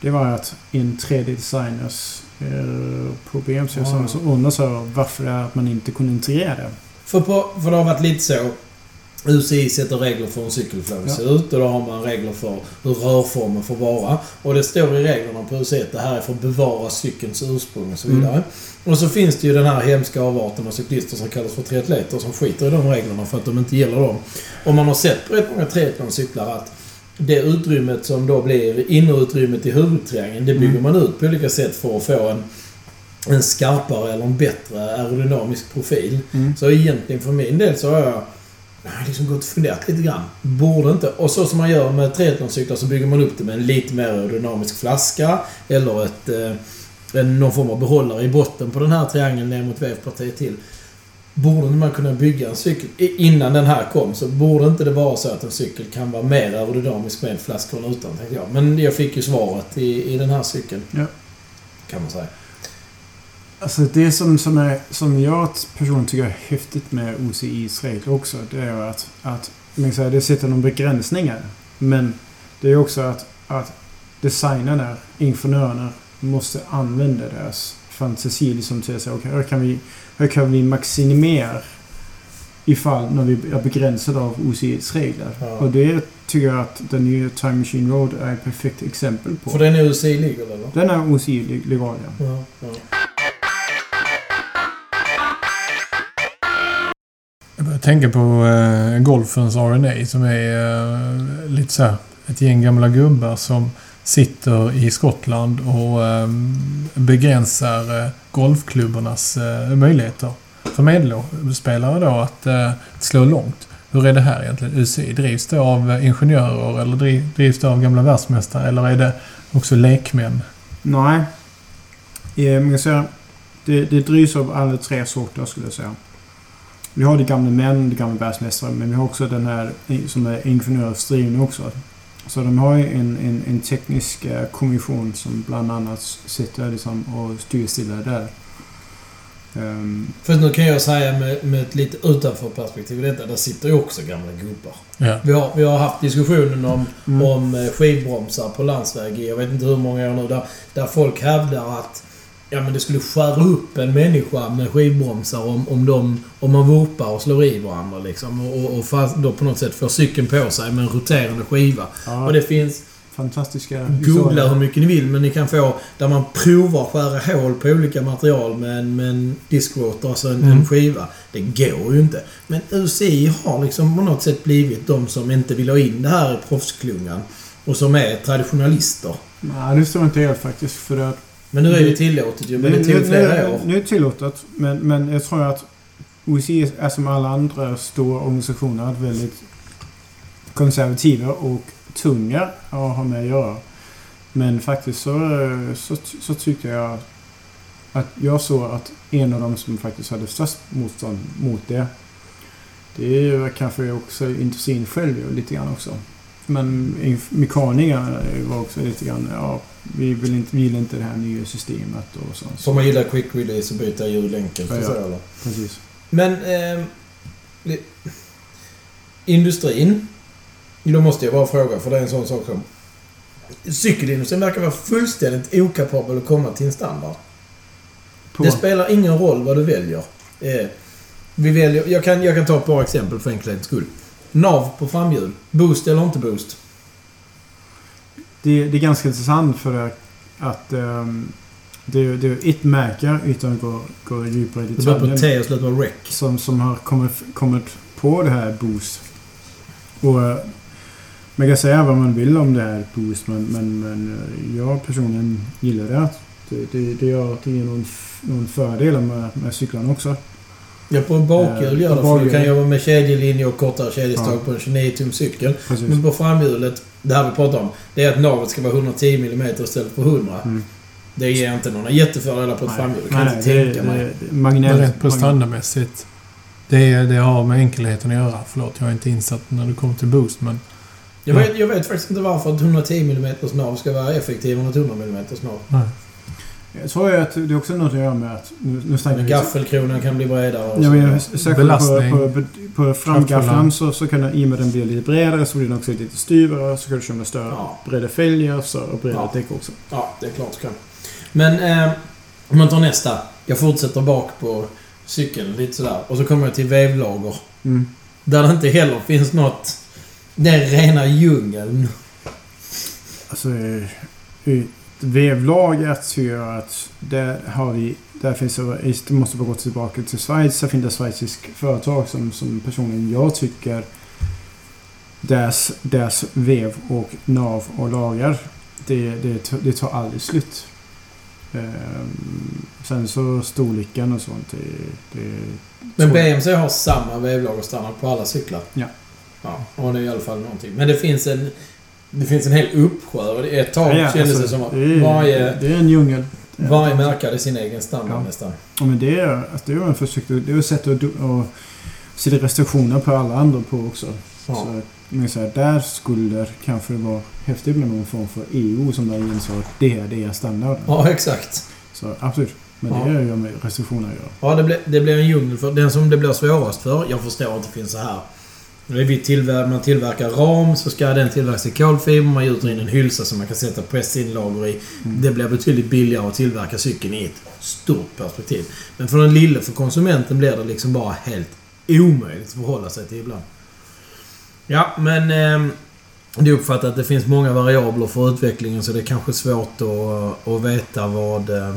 Det var att en 3D-designers eh, på BMC wow. som varför det är att man inte kunde integrera det. För, på, för det har varit lite så UCI sätter regler för hur en cykelflagg ja. ser ut och då har man regler för hur rörformen får vara. Och det står i reglerna på UCI att det här är för att bevara cykelns ursprung och så vidare. Mm. Och så finns det ju den här hemska avarten av cyklister som kallas för triatleter som skiter i de reglerna för att de inte gillar dem. Och man har sett på rätt många triathlon-cyklar att det utrymmet som då blir innerutrymmet i huvudtriangeln, det bygger mm. man ut på olika sätt för att få en, en skarpare eller en bättre aerodynamisk profil. Mm. Så egentligen för min del så har jag jag har liksom gått och funderat lite grann. Borde inte... Och så som man gör med triathlon-cyklar så bygger man upp det med en lite mer aerodynamisk flaska eller ett... Eh, någon form av behållare i botten på den här triangeln ner mot vevpartiet till. Borde inte man kunna bygga en cykel... Innan den här kom så borde inte det vara så att en cykel kan vara mer aerodynamisk med flaskhåll utan, tänkte jag. Men jag fick ju svaret i, i den här cykeln. Ja. Kan man säga. Alltså det som, som, är, som jag personligen tycker är häftigt med OCIs regler också, det är att, att men så här, det sätter någon begränsningar. Men det är också att, att designerna, ingenjörerna, måste använda deras fantasi. Liksom till att säga, okej, hur kan vi, hur kan vi maximera ifall när vi är begränsade av OCEs regler. Ja. Och det tycker jag att den nya Time Machine Road är ett perfekt exempel på. För den är UC legal eller? Den är OCE leg- legal, ja. Ja, ja. Tänka på eh, golfens RNA som är eh, lite så här ett gäng gamla gubbar som sitter i Skottland och eh, begränsar eh, golfklubbornas eh, möjligheter för medelspelare då att eh, slå långt. Hur är det här egentligen? UCI, drivs det av ingenjörer eller drivs det av gamla världsmästare eller är det också lekmän? Nej. Eh, men jag säger, det, det drivs av alla tre sorter skulle jag säga. Vi har de gamla män, de gamla världsmästare, men vi har också den här som är ingenjörsdriven också. Så de har ju en, en, en teknisk eh, kommission som bland annat sitter liksom och styr stilla där. Ehm, För nu kan jag säga med, med ett lite utanför perspektiv detta, där sitter ju också gamla gubbar. Ja. Vi har, vi har haft diskussionen om, mm. om eh, skivbromsar på landsväg i, jag vet inte hur många år nu, där, där folk hävdar att ja, men det skulle skära upp en människa med skivbromsar om, om, de, om man vurpar och slår i varandra liksom. Och, och, fast då på något sätt får cykeln på sig med en roterande skiva. ja, Och det finns fantastiska Googla hur mycket ni vill, men ni kan få där man provar skära hål på olika material med en, med en diskrotor, alltså en, Mm. en skiva. Det går ju inte. Men UCI har liksom på något sätt blivit de som inte vill ha in det här i proffsklungan. Och som är traditionalister. Nej, det står inte helt faktiskt. För att Men nu är det tillåtet ju, men det tog flera år. Nu är det tillåtet, men, men jag tror att OEC är som alla andra stora organisationer väldigt konservativa och tunga att ha med att göra. Men faktiskt så, så, så tyckte jag att jag såg att en av dem som faktiskt hade störst motstånd mot det det var kanske också industrin själv lite grann också. Men mekanikerna var också lite grann, ja, vi vill inte, vill inte det här nya systemet och så. Som man gillar quick release och byta hjullänken. Ja, ja. så, eller? Precis. Men... Eh, det- industrin. Då måste jag bara fråga, för det är en sån sak som... Cykelindustrin verkar vara fullständigt okapabel att komma till en standard. På, Det spelar ingen roll vad du väljer. Eh, vi väljer jag, kan, jag kan ta ett par exempel för enkelhetens skull. Nav på framhjul. Boost eller inte boost? det, det är ganska intressant för att, att ehm, det, är- det är ett märke, utan att gå, gå djupare i Det börjar på detaljen, T och slutar på rec. som, som har kommit, kommit på det här Boost. Och eh, man kan säga vad man vill om det här Boost, men, men, men eh, jag personligen gillar det. Det, det, det gör att det ger någon, någon fördelar med, med cyklarna också. Ja, på bakhjul Eh, gör det för du kan jobba med kedjelinje och kortare kedjestag Ja. på en 29 tum cykel. Precis. Men på framhjulet, det här vi pratar om, det är att navet ska vara 110 mm istället för 100. Mm. Det ger inte några jättefördelar på ett framhjul. Kan jag inte det, tänka mig. magnell, rent prestandamässigt. Det, det har med enkelheten att göra. Förlåt, jag är inte insatt när det kommer till boost, men... Jag vet, jag vet faktiskt inte varför ett 110 mm nav ska vara effektivare än ett 100 mm nav. Nej. Jag tror ju att det är också något att göra med att... Nu, nu snackar gaffelkronan kan bli bredare och Ja, så. men särskilt Belastning. på, på, på framgafflarna så, så kan den, i och med att den blir lite bredare så blir den också lite styvare. Så kan du köra med större, Ja. breda fälgar så, och bredare Ja. däck också. Ja, det är klart ska. Men eh, om man tar nästa. Jag fortsätter bak på cykeln lite sådär. Och så kommer jag till vevlager. Mm. Där det inte heller finns något... Det är rena djungeln. Alltså, eh, i vevlagret tycker jag att där har vi... Där finns det... Det måste bara gå tillbaka till Schweiz. Där finns det schweizisk företag som, som personligen jag tycker deras, deras vev och nav och lagar det, det, det tar aldrig slut. Ehm, sen så storleken och sånt det, det Men BMC har samma vevlagerstandard på alla cyklar. Ja. Ja, och det är i alla fall någonting. Men det finns en... Det finns en hel uppsjö. och Ett tag Ja, kändes alltså, det som att det är, varje, det är en djungel. varje märke hade sin egen standard Ja. nästan. Ja, men det är, alltså, det är en försök, det är ett sätt att, att sätta restriktioner på alla andra på också. Ja. Så, men så här, där skulle det kanske vara häftigt med någon form för EU som där insåg att det är deras standard. ja, exakt. Så absolut. Men Ja. det är ju med restriktioner att göra. Ja, det blir, det blir en djungel för den som det blir svårast för. Jag förstår att det finns så här Det är tillver- man tillverkar ram så ska den tillverkas i kolfiber. Man gjuter in en hylsa som man kan sätta pressinlager i. Mm. Det blir betydligt billigare att tillverka cykeln i ett stort perspektiv. Men för den lille, för konsumenten, blir det liksom bara helt omöjligt att förhålla sig till ibland. Ja, men... Eh, det är uppfattat att det finns många variabler för utvecklingen så det är kanske svårt att, att veta vad, eh,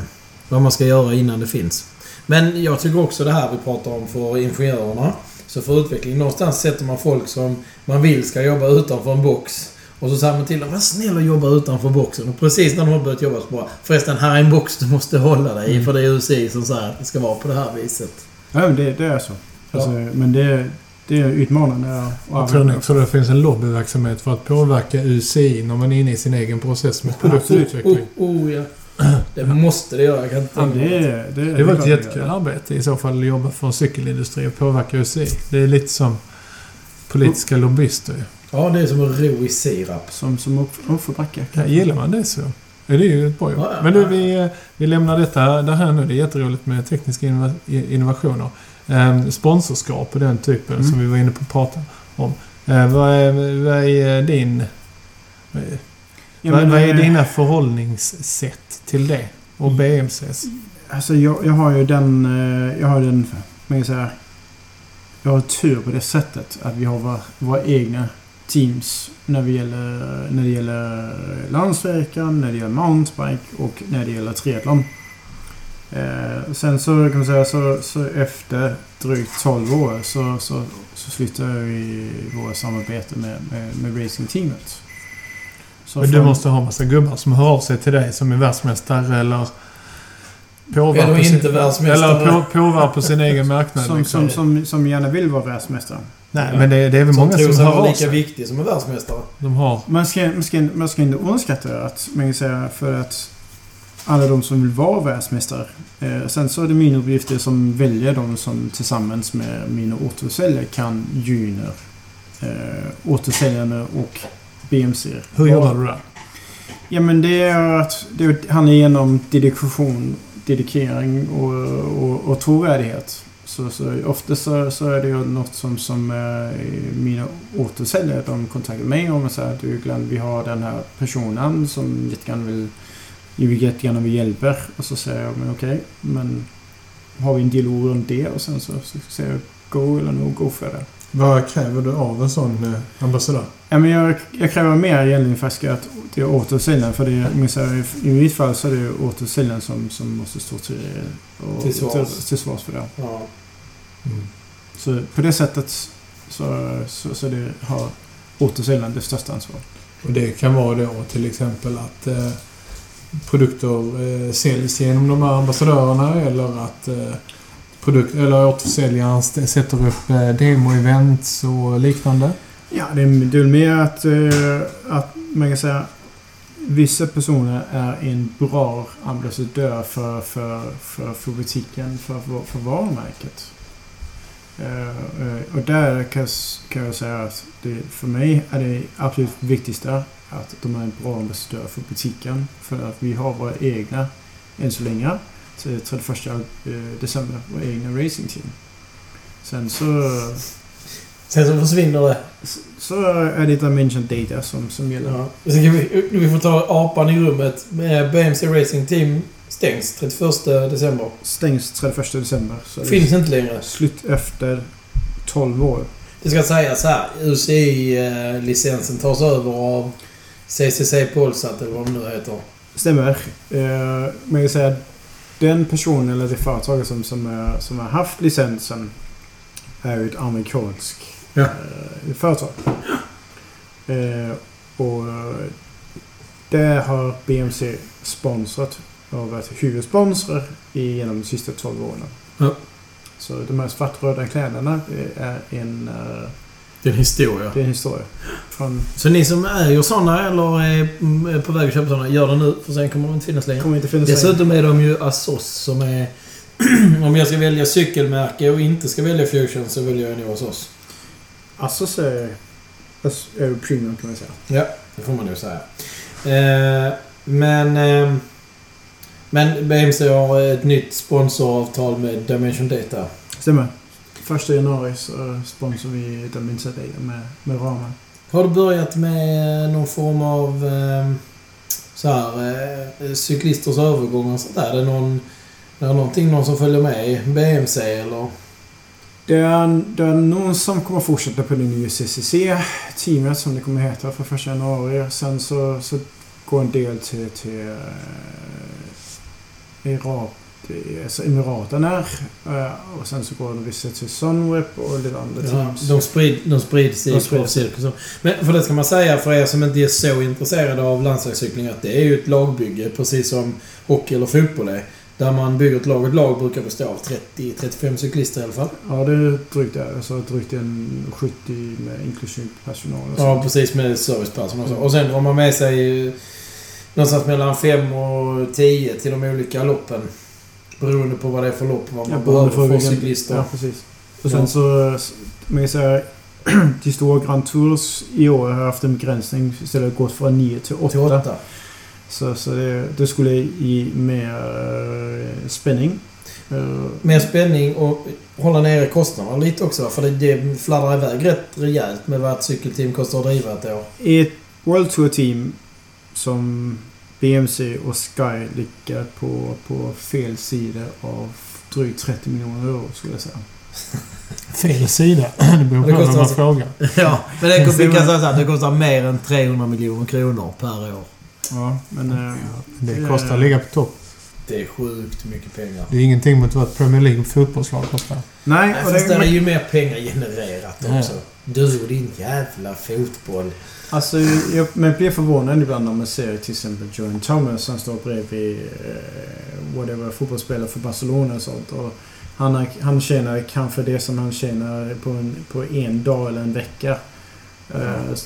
vad man ska göra innan det finns. Men jag tycker också det här vi pratar om för ingenjörerna. Så för utveckling, någonstans sätter man folk som man vill ska jobba utanför en box. Och så säger man till dem, var snäll och jobba utanför boxen. Och precis när de har börjat jobba så bara, förresten här är en box du måste hålla dig i. Mm. För det är UCI som säger att det ska vara på det här viset. Ja, det, det är så. Alltså, Men det, det är utmanande att Jag tror också det finns en lobbyverksamhet för att påverka UCI när man är inne i sin egen process med produktutveckling. Oh, oh ja. Det måste det göra. Jag kan inte Ja, det, är- det, Det var ett jättekul arbete i så fall att jobba för en cykelindustri och påverka UCI. Det är lite som politiska lobbyister ju. Ja, det är som att ro i sirap. Som, som upp, uppförbacke. Ja, gillar man det så är det ju ett bra jobb. Men du, ja. vi, eh, vi lämnar detta det här nu. Det är jätteroligt med tekniska innova- innovationer. Eh, sponsorskap och den typen Mm. som vi var inne på att prata om. Eh, vad, är, vad är din... Vad är, Ja, men, vad är dina förhållningssätt till det? Och BMCs? Alltså jag, jag har ju den... eh, Jag har den... Men jag säger... Jag har tur på det sättet att vi har våra, våra egna teams när det gäller, när det gäller landsvägar, när det gäller mountainbike och när det gäller triathlon. Eh, sen så kan man säga så, så efter drygt 12 år så, så, så slutade vi våra samarbete med, med, med racingteamet. Så Men du från- måste ha massa gubbar som hör av sig till dig som är världsmästare eller... Påvar Eller på sin- inte världsmästare. Eller på, påvar på sin egen marknad. som, liksom. som, som, som gärna vill vara världsmästare. Nej, men det, det är väl Som många tror som hör av lika sig. viktig som en världsmästare. De har... Man ska, man ska, man ska inte underskatta att, man kan säga, för att alla de som vill vara världsmästare. Eh, sen så är det min uppgift som väljer de som tillsammans med mina återförsäljare kan gynna eh, återförsäljarna och BMC. Hur jobbar du där? Ja men det är att det handlar igenom dedikation, dedikering och, och, och trovärdighet. Så, så ofta så, så är det ju något som, som eh, mina återförsäljare de kontaktar mig om och säger att du Glenn, vi har den här personen som jättegärna vill, vi jättegärna vill hjälpa. Och så säger jag, men okej, men har vi en dialog runt det och sen så, så säger jag go eller no go för det. Vad kräver du av en sån eh, ambassadör? Ja, men jag, jag kräver mer egentligen faktiskt att det är återförsäljaren. För det är, I mitt fall så är det återförsäljaren som, som måste stå till, och, Till svars. till, till svars för det. Ja. Så på det sättet så, så, så det har återförsäljaren det största ansvaret. Och det kan vara då till exempel att eh, produkter eh, säljs genom de här ambassadörerna eller att eh, produkt, eller återförsäljaren sätter upp eh, demo-events och liknande. Ja, det är, det är väl mer att, eh, att man kan säga vissa personer är en bra ambassadör för, för, för, för butiken, för, för, varumärket. Eh, och där kan, jag kan jag säga att det, för mig är det absolut viktigaste att de är en bra ambassadör för butiken. För att vi har våra egna, än så länge, 31 eh, december, våra egna racingteam. Sen så Sen så försvinner det. så är det Dimension Data som, som gäller. Ja. Sen kan vi, vi får ta apan i rummet. Med BMC Racing Team stängs 31 december. Stängs 31 december. Finns inte längre. slut efter 12 år. Det ska sägas här. UCI-licensen tas över av CCC Polsat eller vad det nu heter. Stämmer. Eh, men jag säger att den personen eller det företaget som, som, är, som har haft licensen är ju ett amerikanskt Ja. eh, företag. Eh, och eh, det har BMC sponsrat och varit huvudsponsor genom de sista 12 åren. Ja. Så de här svartröda kläderna det är en, eh, Det är en historia. det är en historia. Från, Så ni som äger sådana eller är på väg att köpa sådana, gör det nu. För sen kommer de inte finnas längre. kommer inte finnas längre. Dessutom är de ju Asos som är... om jag ska välja cykelmärke och inte ska välja Fusion så väljer jag nog Asos. Asos är, är premium kan man säga. Ja, det får man nog säga. Eh, men... Eh, men BMC har ett nytt sponsoravtal med Dimension Data. Stämmer. Första januari så sponsrar vi den Minsta-ligan med, med ramen. Har du börjat med någon form av eh, så här, eh, cyklisters övergång och sånt där? Är det någon, är det någonting någon som följer med i BMC eller? Det är, det är någon som kommer fortsätta på det nya CCC-teamet som det kommer heta för första januari. Sen så, så går en del till, till eh, Till, alltså Emiraten här. Eh, och sen så går vissa till Sunweb och lite andra Ja, teams. de, sprid, de sprids i De proffscirkusen. Men för det ska man säga för er som inte är så intresserade av landsvägscykling att det är ju ett lagbygge precis som hockey eller fotboll är. Där man bygger ett lag och ett lag brukar bestå av 30-35 cyklister i alla fall. Ja, det är drygt det. Alltså drygt en 70 med inklusive personal. Ja, precis med serviceperson och så. Och sen drar man med sig eh, någonstans mellan 5 och 10 till de olika loppen. Beroende på vad det är för lopp, vad man Ja, behöver för vilken- cyklister. Ja, precis. Och Ja. sen så, man kan säga, de stora Grand Tours i år har haft en begränsning istället gått från 9 till 8. Till 8. Så, så det, det skulle ge mer eh, spänning. Eh, Mer spänning och hålla nere kostnaderna lite också. För det, det fladdrar iväg rätt rejält med vad ett cykelteam kostar att driva ett år. I ett World Tour Team som BMC och Sky ligger på, på fel sida av drygt 30 miljoner euro skulle jag säga. Fel sida. Det beror Det på kostar vem man frågar. ja, men det, vi kan säga här, det kostar mer än 300 miljoner kronor per år. Ja, men... eh, Det kostar att ligga på topp. Det är sjukt mycket pengar. Det är ingenting mot vad ett Premier League fotbollslag kostar. nej, Nej, och fast det, är ju mer pengar genererat också. Du och din jävla fotboll. Alltså, jag, man blir förvånad ibland när man ser till exempel Joan Thomas som står bredvid eh, whatever, fotbollsspelare för Barcelona och sånt. Och han, har, han tjänar kanske det som han tjänar på en, på en dag eller en vecka. Eh,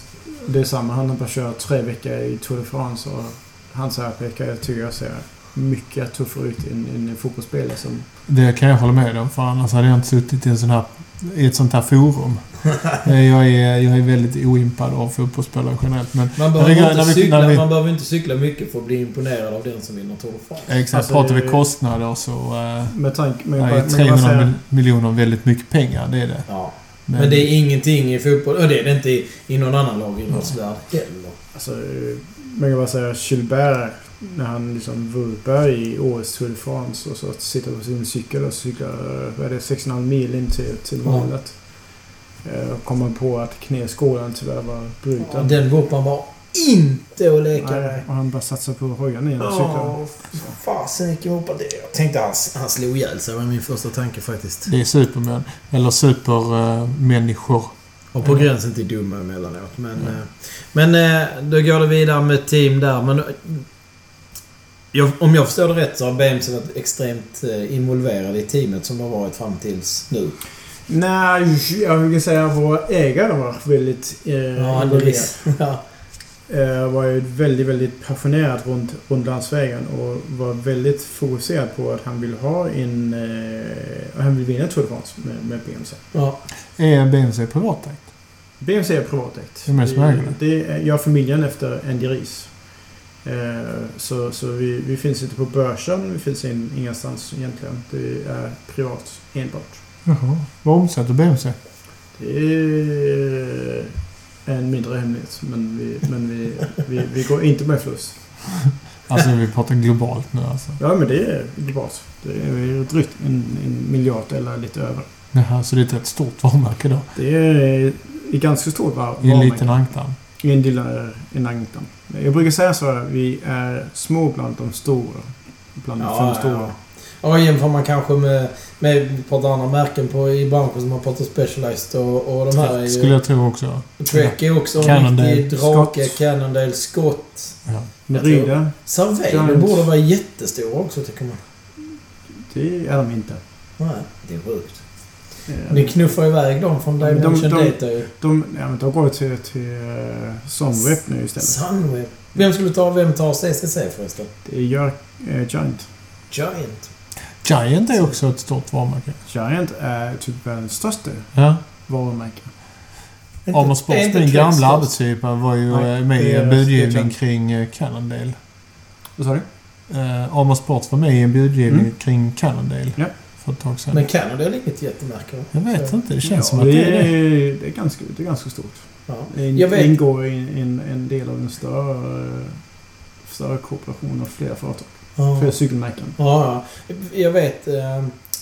det är samma, han har bara kört tre veckor i Tour de France och hans arbete jag tycker jag ser mycket tuffare ut än, än en fotbollsspelare som... Det kan jag hålla med om, för annars hade jag inte suttit i, en sån här, i ett sånt här forum. Eh, jag, är, jag är väldigt oimpad av fotbollsspelare generellt, men Man behöver, när inte vi- cykla, när vi- man behöver inte cykla mycket för att bli imponerad av den som vinner Tour de France. exakt, Alltså, pratar vi det- kostnader så eh, Med tanke... Med, är med, med, 300 säga, mil- miljoner väldigt mycket pengar. Det är det. Ja. Men det är ingenting i fotboll. Och det är det inte i, i någon annan lagidrottsvärld heller. Alltså, eh, man kan bara säga Gilbert när han liksom vurpar i årets Tour de France och så sitter på sin cykel och cyklar, eh, vad är det, 6,5 mil in till, till Ja. målet. Eh, Och kommer på att knäskålen tyvärr var bruten. Den vurpan var inte att leka Nej, med. och han bara satsar på hojen igen och cyklar. Åh, fasen vilken vurpa det Jag tänkte han, han slog ihjäl sig. var min första tanke faktiskt. Det är supermän. Eller supermänniskor. Och på gränsen till dumma emellanåt. Men, eh, men eh, då går det vidare med team där. Men, eh, jag, om jag förstår det rätt så har BMC varit extremt eh, involverade i teamet som har varit fram tills nu. Nej, jag vill säga att våra ägare var väldigt eh, Ja, involverade. Andres. ja. eh, var ju väldigt, väldigt passionerad runt, runt landsvägen och var väldigt fokuserad på att han vill ha en... Eh, han vill vinna Tour de France med, med BMC. ja. Är BMC privatägt? BMC är privatägt. Vem är det som äger det? det är jag och familjen efter Andy Ries. Eh, så så vi, vi finns inte på börsen, vi finns in, ingenstans egentligen. Det är privat enbart. Jaha. Vad omsätter BMC? Det är en mindre hemlighet, men vi, men vi, vi, vi går inte med förlust. Alltså vi pratar globalt nu alltså. Ja, men det är globalt. Det är drygt en, en miljard eller lite över. Jaha, så det är ett rätt stort varumärke då. Det är ett ganska stort var- I en varumärke. liten ankdamm. I en lilla en ankdamm. Jag brukar säga så här, vi är små bland de stora. Bland de Ja, fem ja, stora. ja. Ja, jämför man kanske med, med vi pratar andra märken på, i branschen som har pratat Specialized och, och de här är ju... Skulle jag tro också. Trek är också en Cannondale, riktig drake. Scott. Cannondale, Scott. Ja. Merida, Surveyor borde vara jättestora också tycker man. det är de inte. Nej, det är sjukt. Eh, Ni knuffar iväg dem från Dimension de- Data ju. De, ja, men de går till, till uh, Sunweb nu istället. Sunweb. Vem skulle ta, vem tar CCC förresten? Det gör eh, Giant. Giant. Giant är också ett stort varumärke. Giant är typ världens största Ja. varumärke. Amos Sports, min gamla arbetsgivare, var ju Nej, eh, med i en budgivning kring eh, Cannondale. Vad sa du? Eh, Amos Sports var med i en budgivning Mm. kring Cannondale. Ja. För ett tag sedan. Men Canada är inget jättemärke jag vet Så- inte. Det känns ja, som att det det är det. är, det är, ganska, det är ganska stort. Ja. Det ingår i en, en del av en större, större kooperation av flera företag. Ja. Flera cykelmärken. Ja, ja. Jag vet... Eh,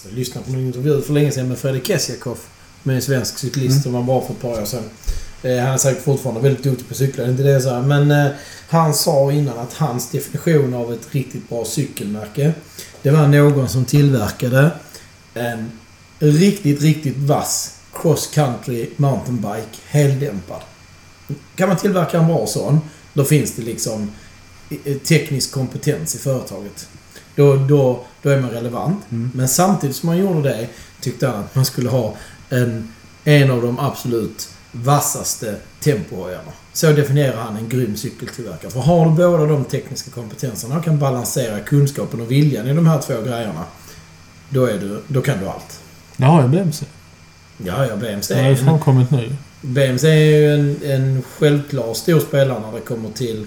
jag lyssnade på en intervju för länge sedan med Fredrik Kessiakoff. Med en svensk cyklist Mm. som var bra för ett par år sedan. Eh, han är säkert fortfarande väldigt duktig på cyklar, det är inte det jag säger. Men eh, han sa innan att hans definition av ett riktigt bra cykelmärke det var någon som tillverkade en riktigt, riktigt vass cross country mountainbike heldämpad. Kan man tillverka en bra sån, då finns det liksom eh, teknisk kompetens i företaget. Då, då, då är man relevant. Mm. Men samtidigt som man gjorde det tyckte han att man skulle ha en, en av de absolut vassaste tempohöjarna. Så definierar han en grym cykeltillverkare. För har du båda de tekniska kompetenserna och kan balansera kunskapen och viljan i de här två grejerna. Då, är du, då kan du allt. Det har jag BMC. Ja, ja, BMC Det är, framkommit nu. BMC är ju en, en självklar stor spelare när det kommer till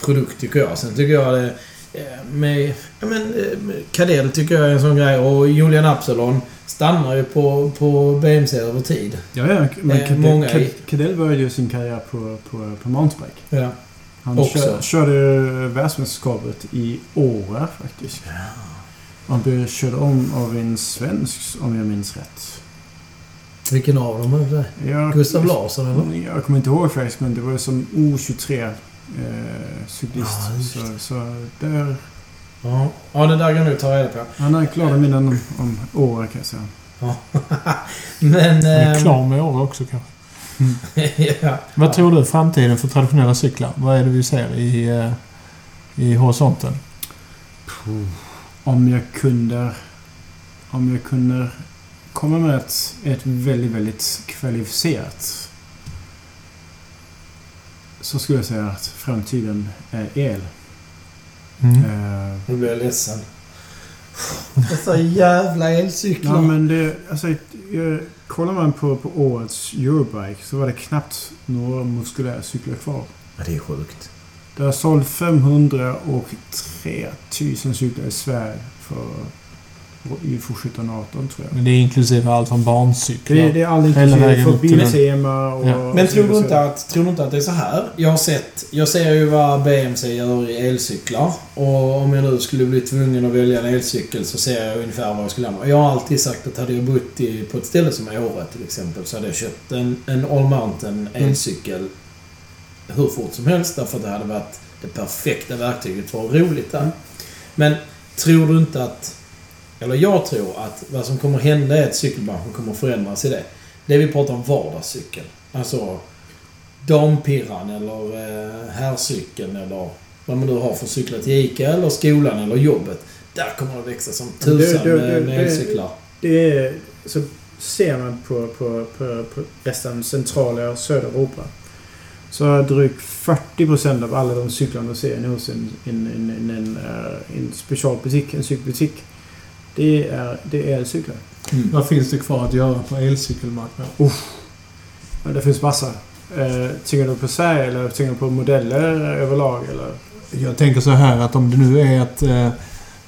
produkt tycker jag. Sen tycker jag det eh, med, ja men, eh, med Cadell tycker jag är en sån grej och Julian Absalon stannar ju på, på BMC över tid. Ja, ja. Men Eh, i- Cadell, Cadell började ju sin karriär på, på, på mountainbike. Ja. Han Också. kör, körde världsmästerskapet i Åre faktiskt. Han blev körd om av en svensk, om jag minns rätt. Vilken av dem är det? Jag, Gustav Larsson eller? Jag kommer inte ihåg faktiskt, men det var som O23 eh, cyklist. Ja, så, så där... Ja. ja, det där kan du ta reda på. Han har klara minnen om, om Åre kan jag säga. Ja. men... Han är ehm, klar med år också kanske. ja. Vad tror du framtiden för traditionella cyklar? Vad är det vi ser i, eh, i horisonten? Om jag kunde... Om jag kunde komma med ett, ett väldigt, väldigt kvalificerat så skulle jag säga att framtiden är el. Mm. Eh, Nu blir jag ledsen. Dessa jävla elcyklar. Ja, men det... Alltså, jag, kollar man på, på årets Eurobike så var det knappt några muskulära cyklar kvar. Ja, det är sjukt. Det har sålt 503 000 cyklar i Sverige för i för 1718 tror jag. Men det är inklusive allt från barncyklar. Det, är- det är all Hela inklusive för. Biltema och... Ja. Men tror du, inte att, tror du inte att det är så här? Jag har sett... Jag ser ju vad BMC gör i elcyklar. Och om jag nu skulle bli tvungen att välja en elcykel så ser jag ungefär vad jag skulle hamna. Jag har alltid sagt att hade jag bott i, på ett ställe som Åre till exempel så hade jag köpt en, en All Mountain elcykel hur fort som helst. Därför att det hade varit det perfekta verktyget för att ha roligt där. Men tror du inte att... Eller jag tror att vad som kommer hända är att cykelbranschen kommer förändras i det. Det vi pratar om vardagscykel. Alltså dampirran eller eh, herrcykeln eller vad man nu har för cyklar till ICA eller skolan eller jobbet. Där kommer det växa som det- tusan det- med, det- med det- elcyklar. Det är... Så ser man på, på, på, på resten centrala och södra Europa. Så är drygt 40% av alla de cyklarna du ser nu hos en, en, en, en, en, eh, en specialbutik, en cykelbutik. Det är, det är elcyklar. Mm. Vad finns det kvar att göra på elcykelmarknaden? Ja, det finns massa. Eh, tänker du på Sverige eller tänker du på modeller överlag? Eller? Jag tänker så här att om det nu är att eh,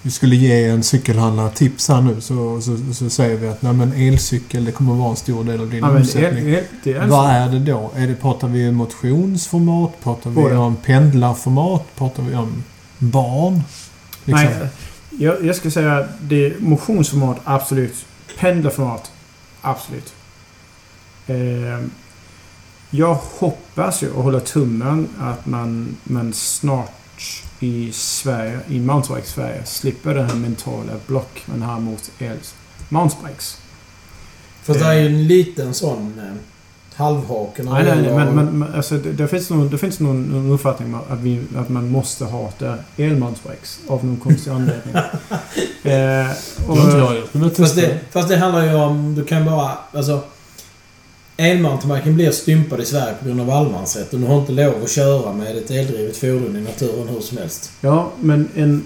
vi skulle ge en cykelhandlare tips här nu så, så, så säger vi att nej, men elcykel det kommer vara en stor del av din Ja, omsättning. el, el, det är Vad är det då? Är det, pratar vi motionsformat? Pratar vi Båda. om pendlarformat? Pratar vi om barn? Liksom. Nej, jag, jag ska säga det är motionsformat, absolut. Pendlarformat, absolut. Eh, jag hoppas ju och håller tummen att man, man snart i Sverige, i mountainbike Sverige, slipper den här mentala block man har mot el mountainbikes. För det är ju en liten sån eh, halvhake Nej, det nej, nej, men, men, men alltså, det, det finns, någon, det finns någon, någon uppfattning om att, vi, att man måste hata elmountainbikes av någon konstig anledning. eh, Det och, har inte jag gjort. Det Fast det, fast det handlar ju om... Du kan bara... Alltså... Elmountainbiken blir stympad i Sverige på grund av allemansrätten. Du har inte lov att köra med ett eldrivet fordon i naturen hur som helst. Ja, men en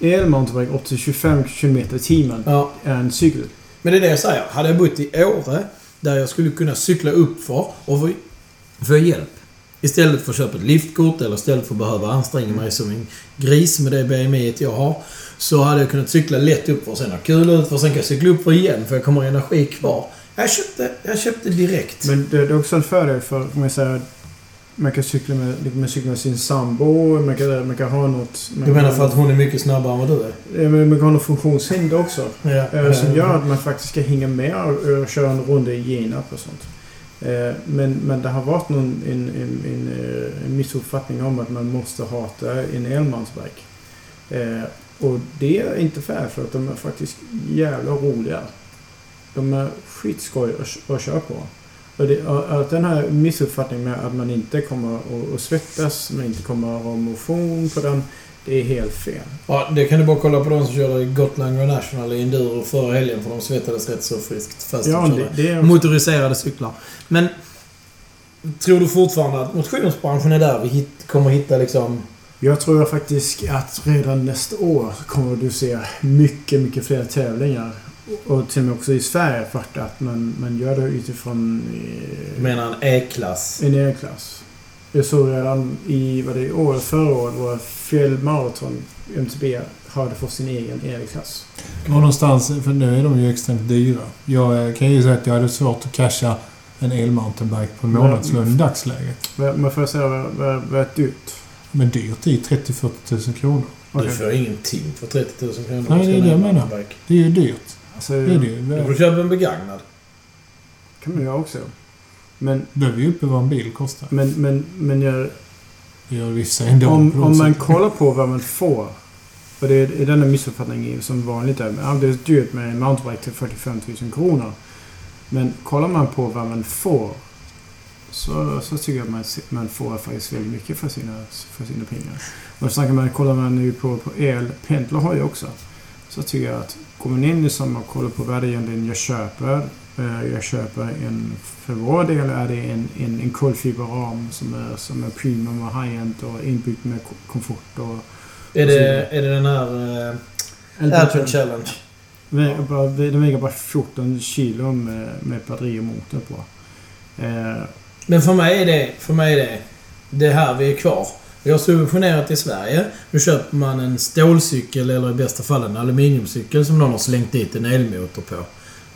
elmountainbike upp till 25 km i timmen Ja, är en cykel. men det är det jag säger. Hade jag bott i Åre, där jag skulle kunna cykla upp för och få, få hjälp. Istället för att köpa ett liftkort eller istället för att behöva anstränga mig som en gris med det BMI jag har. Så hade jag kunnat cykla lätt upp och sen ha kul ut för sen kan jag cykla upp för igen för jag kommer ha energi kvar. Jag köpte, jag köpte direkt. Men det, det är också en fördel för, om jag säger, man kan cykla med, man cykla med sin sambo, man kan, man kan ha något... Man du menar för att hon är mycket snabbare än vad du är? Ja, men Man kan ha något funktionshinder också. Ja. Eh, som gör att man faktiskt ska hänga med och, och köra en runda i Genarp och sånt. Eh, men, men det har varit någon, en, en, en, eh, en missuppfattning om att man måste hata en elmountainbike. Eh, och det är inte fair för att de är faktiskt jävla roliga. De är skitskoj att, att köra på. Och det, att den här missuppfattningen med att man inte kommer att, svettas, man inte kommer att ha motion på den. Det är helt fel. Ja, det kan du bara kolla på de som körde Gotland National i enduro förra helgen för de svettades rätt så friskt fast Ja, de det, det är motoriserade cyklar. Men tror du fortfarande att motionsbranschen är där vi hit, kommer hitta liksom... Jag tror faktiskt att redan nästa år kommer du se mycket, mycket fler tävlingar. Och till och med också i Sverige för att man, man gör det utifrån eh, menar en E-klass. en E-klass. Jag såg redan i, vad det är, år, förra året var fjällmaraton MTB hade fått sin egen E-klass. Och någonstans, för nu är de ju extremt dyra. Jag kan ju säga att jag hade svårt att casha en elmountainbike på en månadslön i dagsläget. Men får jag säga vad, vad, vad är dyrt? Men dyrt är 30-40 tusen kronor. Du Okej. får ingenting för 30 000 kronor. Nej, det är det jag menar. Det är ju dyrt. Alltså, Det är det Du får ju. köpa en begagnad. kan man göra också. Men, Då är vi uppe vad en bil kostar. men, men, men jag, Det gör vissa ändå. på Om, något om man sätt. kollar på vad man får. Och det är, är denna missuppfattning som vanligt är. Ja, det är dyrt med en mountainbike till 45 000 kronor. Men kollar man på vad man får. Så, så tycker jag att man, se- man får faktiskt väldigt mycket för sina, för sina pengar. Och snackar man, kollar man nu på, på el, Pendlar har ju också. Så tycker jag att man in i som och kollar på vad det egentligen jag köper. Eh, jag köper en, för vår del är det en, en, en kolfiberram som är, som är premium och high-end och inbyggt med ko- komfort och... Är det, är det den här uh, Alpine Challenge? Väger bara, den väger bara 14 kilo med, med batteri och motor på. Eh, Men för mig är det, för mig är det, det här vi är kvar. Vi har subventionerat i Sverige. Nu köper man en stålcykel eller i bästa fall en aluminiumcykel som någon har slängt dit en elmotor på.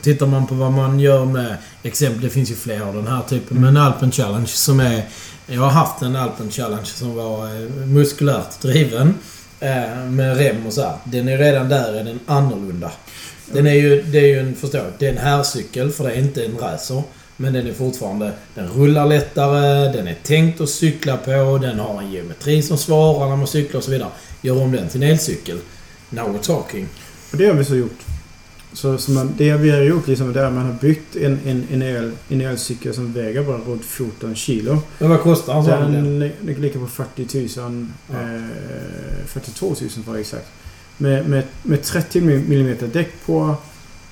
Tittar man på vad man gör med exempel, det finns ju fler av den här typen, men Alpen Challenge som är... Jag har haft en Alpen Challenge som var eh, muskulärt driven. eh, Med rem och så här. Den är redan där, är den annorlunda. Den är ju, det är ju en, förstå, det är en herrcykel för det är inte en racer. Men den är fortfarande... Den rullar lättare, den är tänkt att cykla på, den har en geometri som svarar när man cyklar och så vidare. Gör om den till en elcykel. Now we're talking. och det har vi så gjort. Så, så man, det vi har gjort liksom är att man har byggt en, en, en, el, en elcykel som väger bara runt 14 kilo. Men vad kostar en sån? Den? Den li- ligger på 40 000. Ja. Eh, 42 000 för att vara exakt. Med, med, med 30 mm däck på.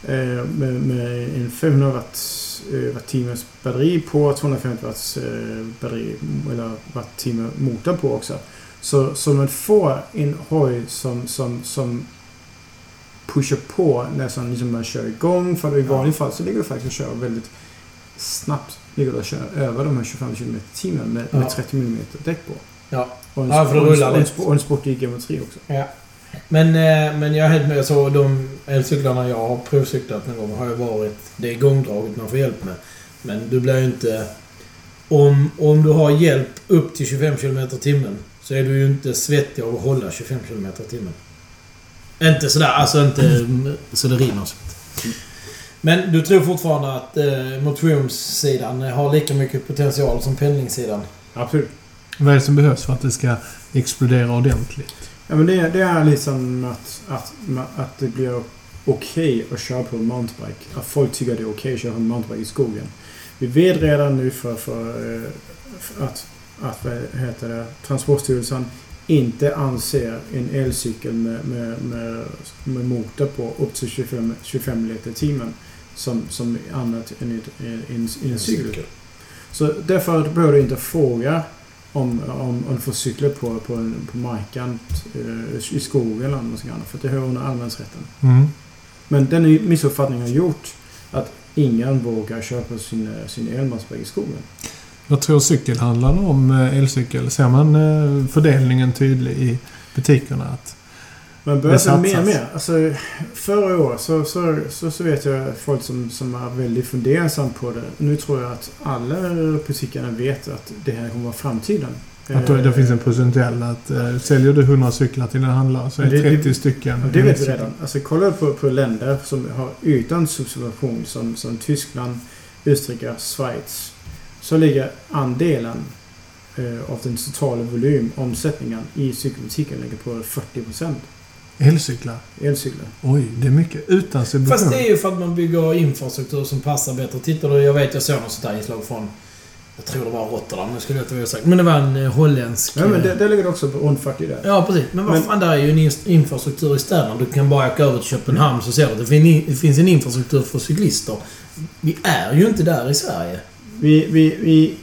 Eh, med, med en 500 watts, eh, wattimmars batteri på. 250 watts eh, batteri, eller wattimmar motor på också. Så, så man får en hoj som, som, som pushar på nästan liksom man kör igång. För i vanliga fall så ligger du faktiskt och kör väldigt snabbt. Ligger du och kör över de här 25 km timmen med, med 30 mm däck på. Ja. Och en, Ja, för det och en, rullar och en, lätt. och en sportig geometri också. Ja. Men, eh, men jag är helt med. Så de elcyklarna jag har provcyklat någon gång har ju varit... Det är gångdraget man får hjälp med. Men du blir ju inte... Om, om du har hjälp upp till 25 km timmen så är du ju inte svettig av att hålla 25 km timmen. Inte sådär, alltså inte mm, så det rinner. Men du tror fortfarande att eh, motionssidan har lika mycket potential som pendlingssidan? Absolut. Vad är det som behövs för att det ska explodera ordentligt? Ja, men det, det är liksom att, att, att det blir okej att köra på en mountainbike. Att folk tycker att det är okej att köra på en mountainbike i skogen. Vi vet redan nu för, för, eh, för att, att vad heter det, Transportstyrelsen inte anser en elcykel med, med, med, med motor på upp till 25, 25 liter timmen som, som annat än ett, en, en, en cykel. Så därför behöver du inte fråga om, om, om du får cykla på, på, en, på marken eh, i skogen eller något annat. För det hör under allemansrätten. Mm. Men den missuppfattningen har gjort att ingen vågar köpa sin, sin elmansbike i skogen. Vad tror cykelhandlarna om eh, elcykel? Ser man eh, fördelningen tydlig i butikerna? Att Man börjar se mer och mer. Alltså, förra året så, så, så, så vet jag folk som, som är väldigt fundersam på det. Nu tror jag att alla butikerna vet att det här kommer vara framtiden. Att då, det finns en procentuell att eh, säljer du 100 cyklar till en handlare så är Det- det det- 30 stycken. Det vet vi redan. Alltså kolla på, på länder som har utan subvention som, som Tyskland, Österrike, Schweiz. Så ligger andelen eh, av den totala volym, omsättningen i cykelbutiken ligger på 40% Elcyklar? elcyklar. Oj, det är mycket. Utan subvention. Fast det är ju för att man bygger infrastruktur som passar bättre. Tittar du, jag vet jag såg något sånt där inslag från... Jag tror det var Rotterdam, nu skulle jag inte vilja sagt. Men det var en eh, holländsk... Ja, men eh, det, det ligger också på 40 där. Ja, precis. Men vad fan, där är ju en in- infrastruktur i städerna. Du kan bara åka över till Köpenhamn så ser du att det fin- det finns en infrastruktur för cyklister. Vi är ju inte där i Sverige. Vi, vi, vi,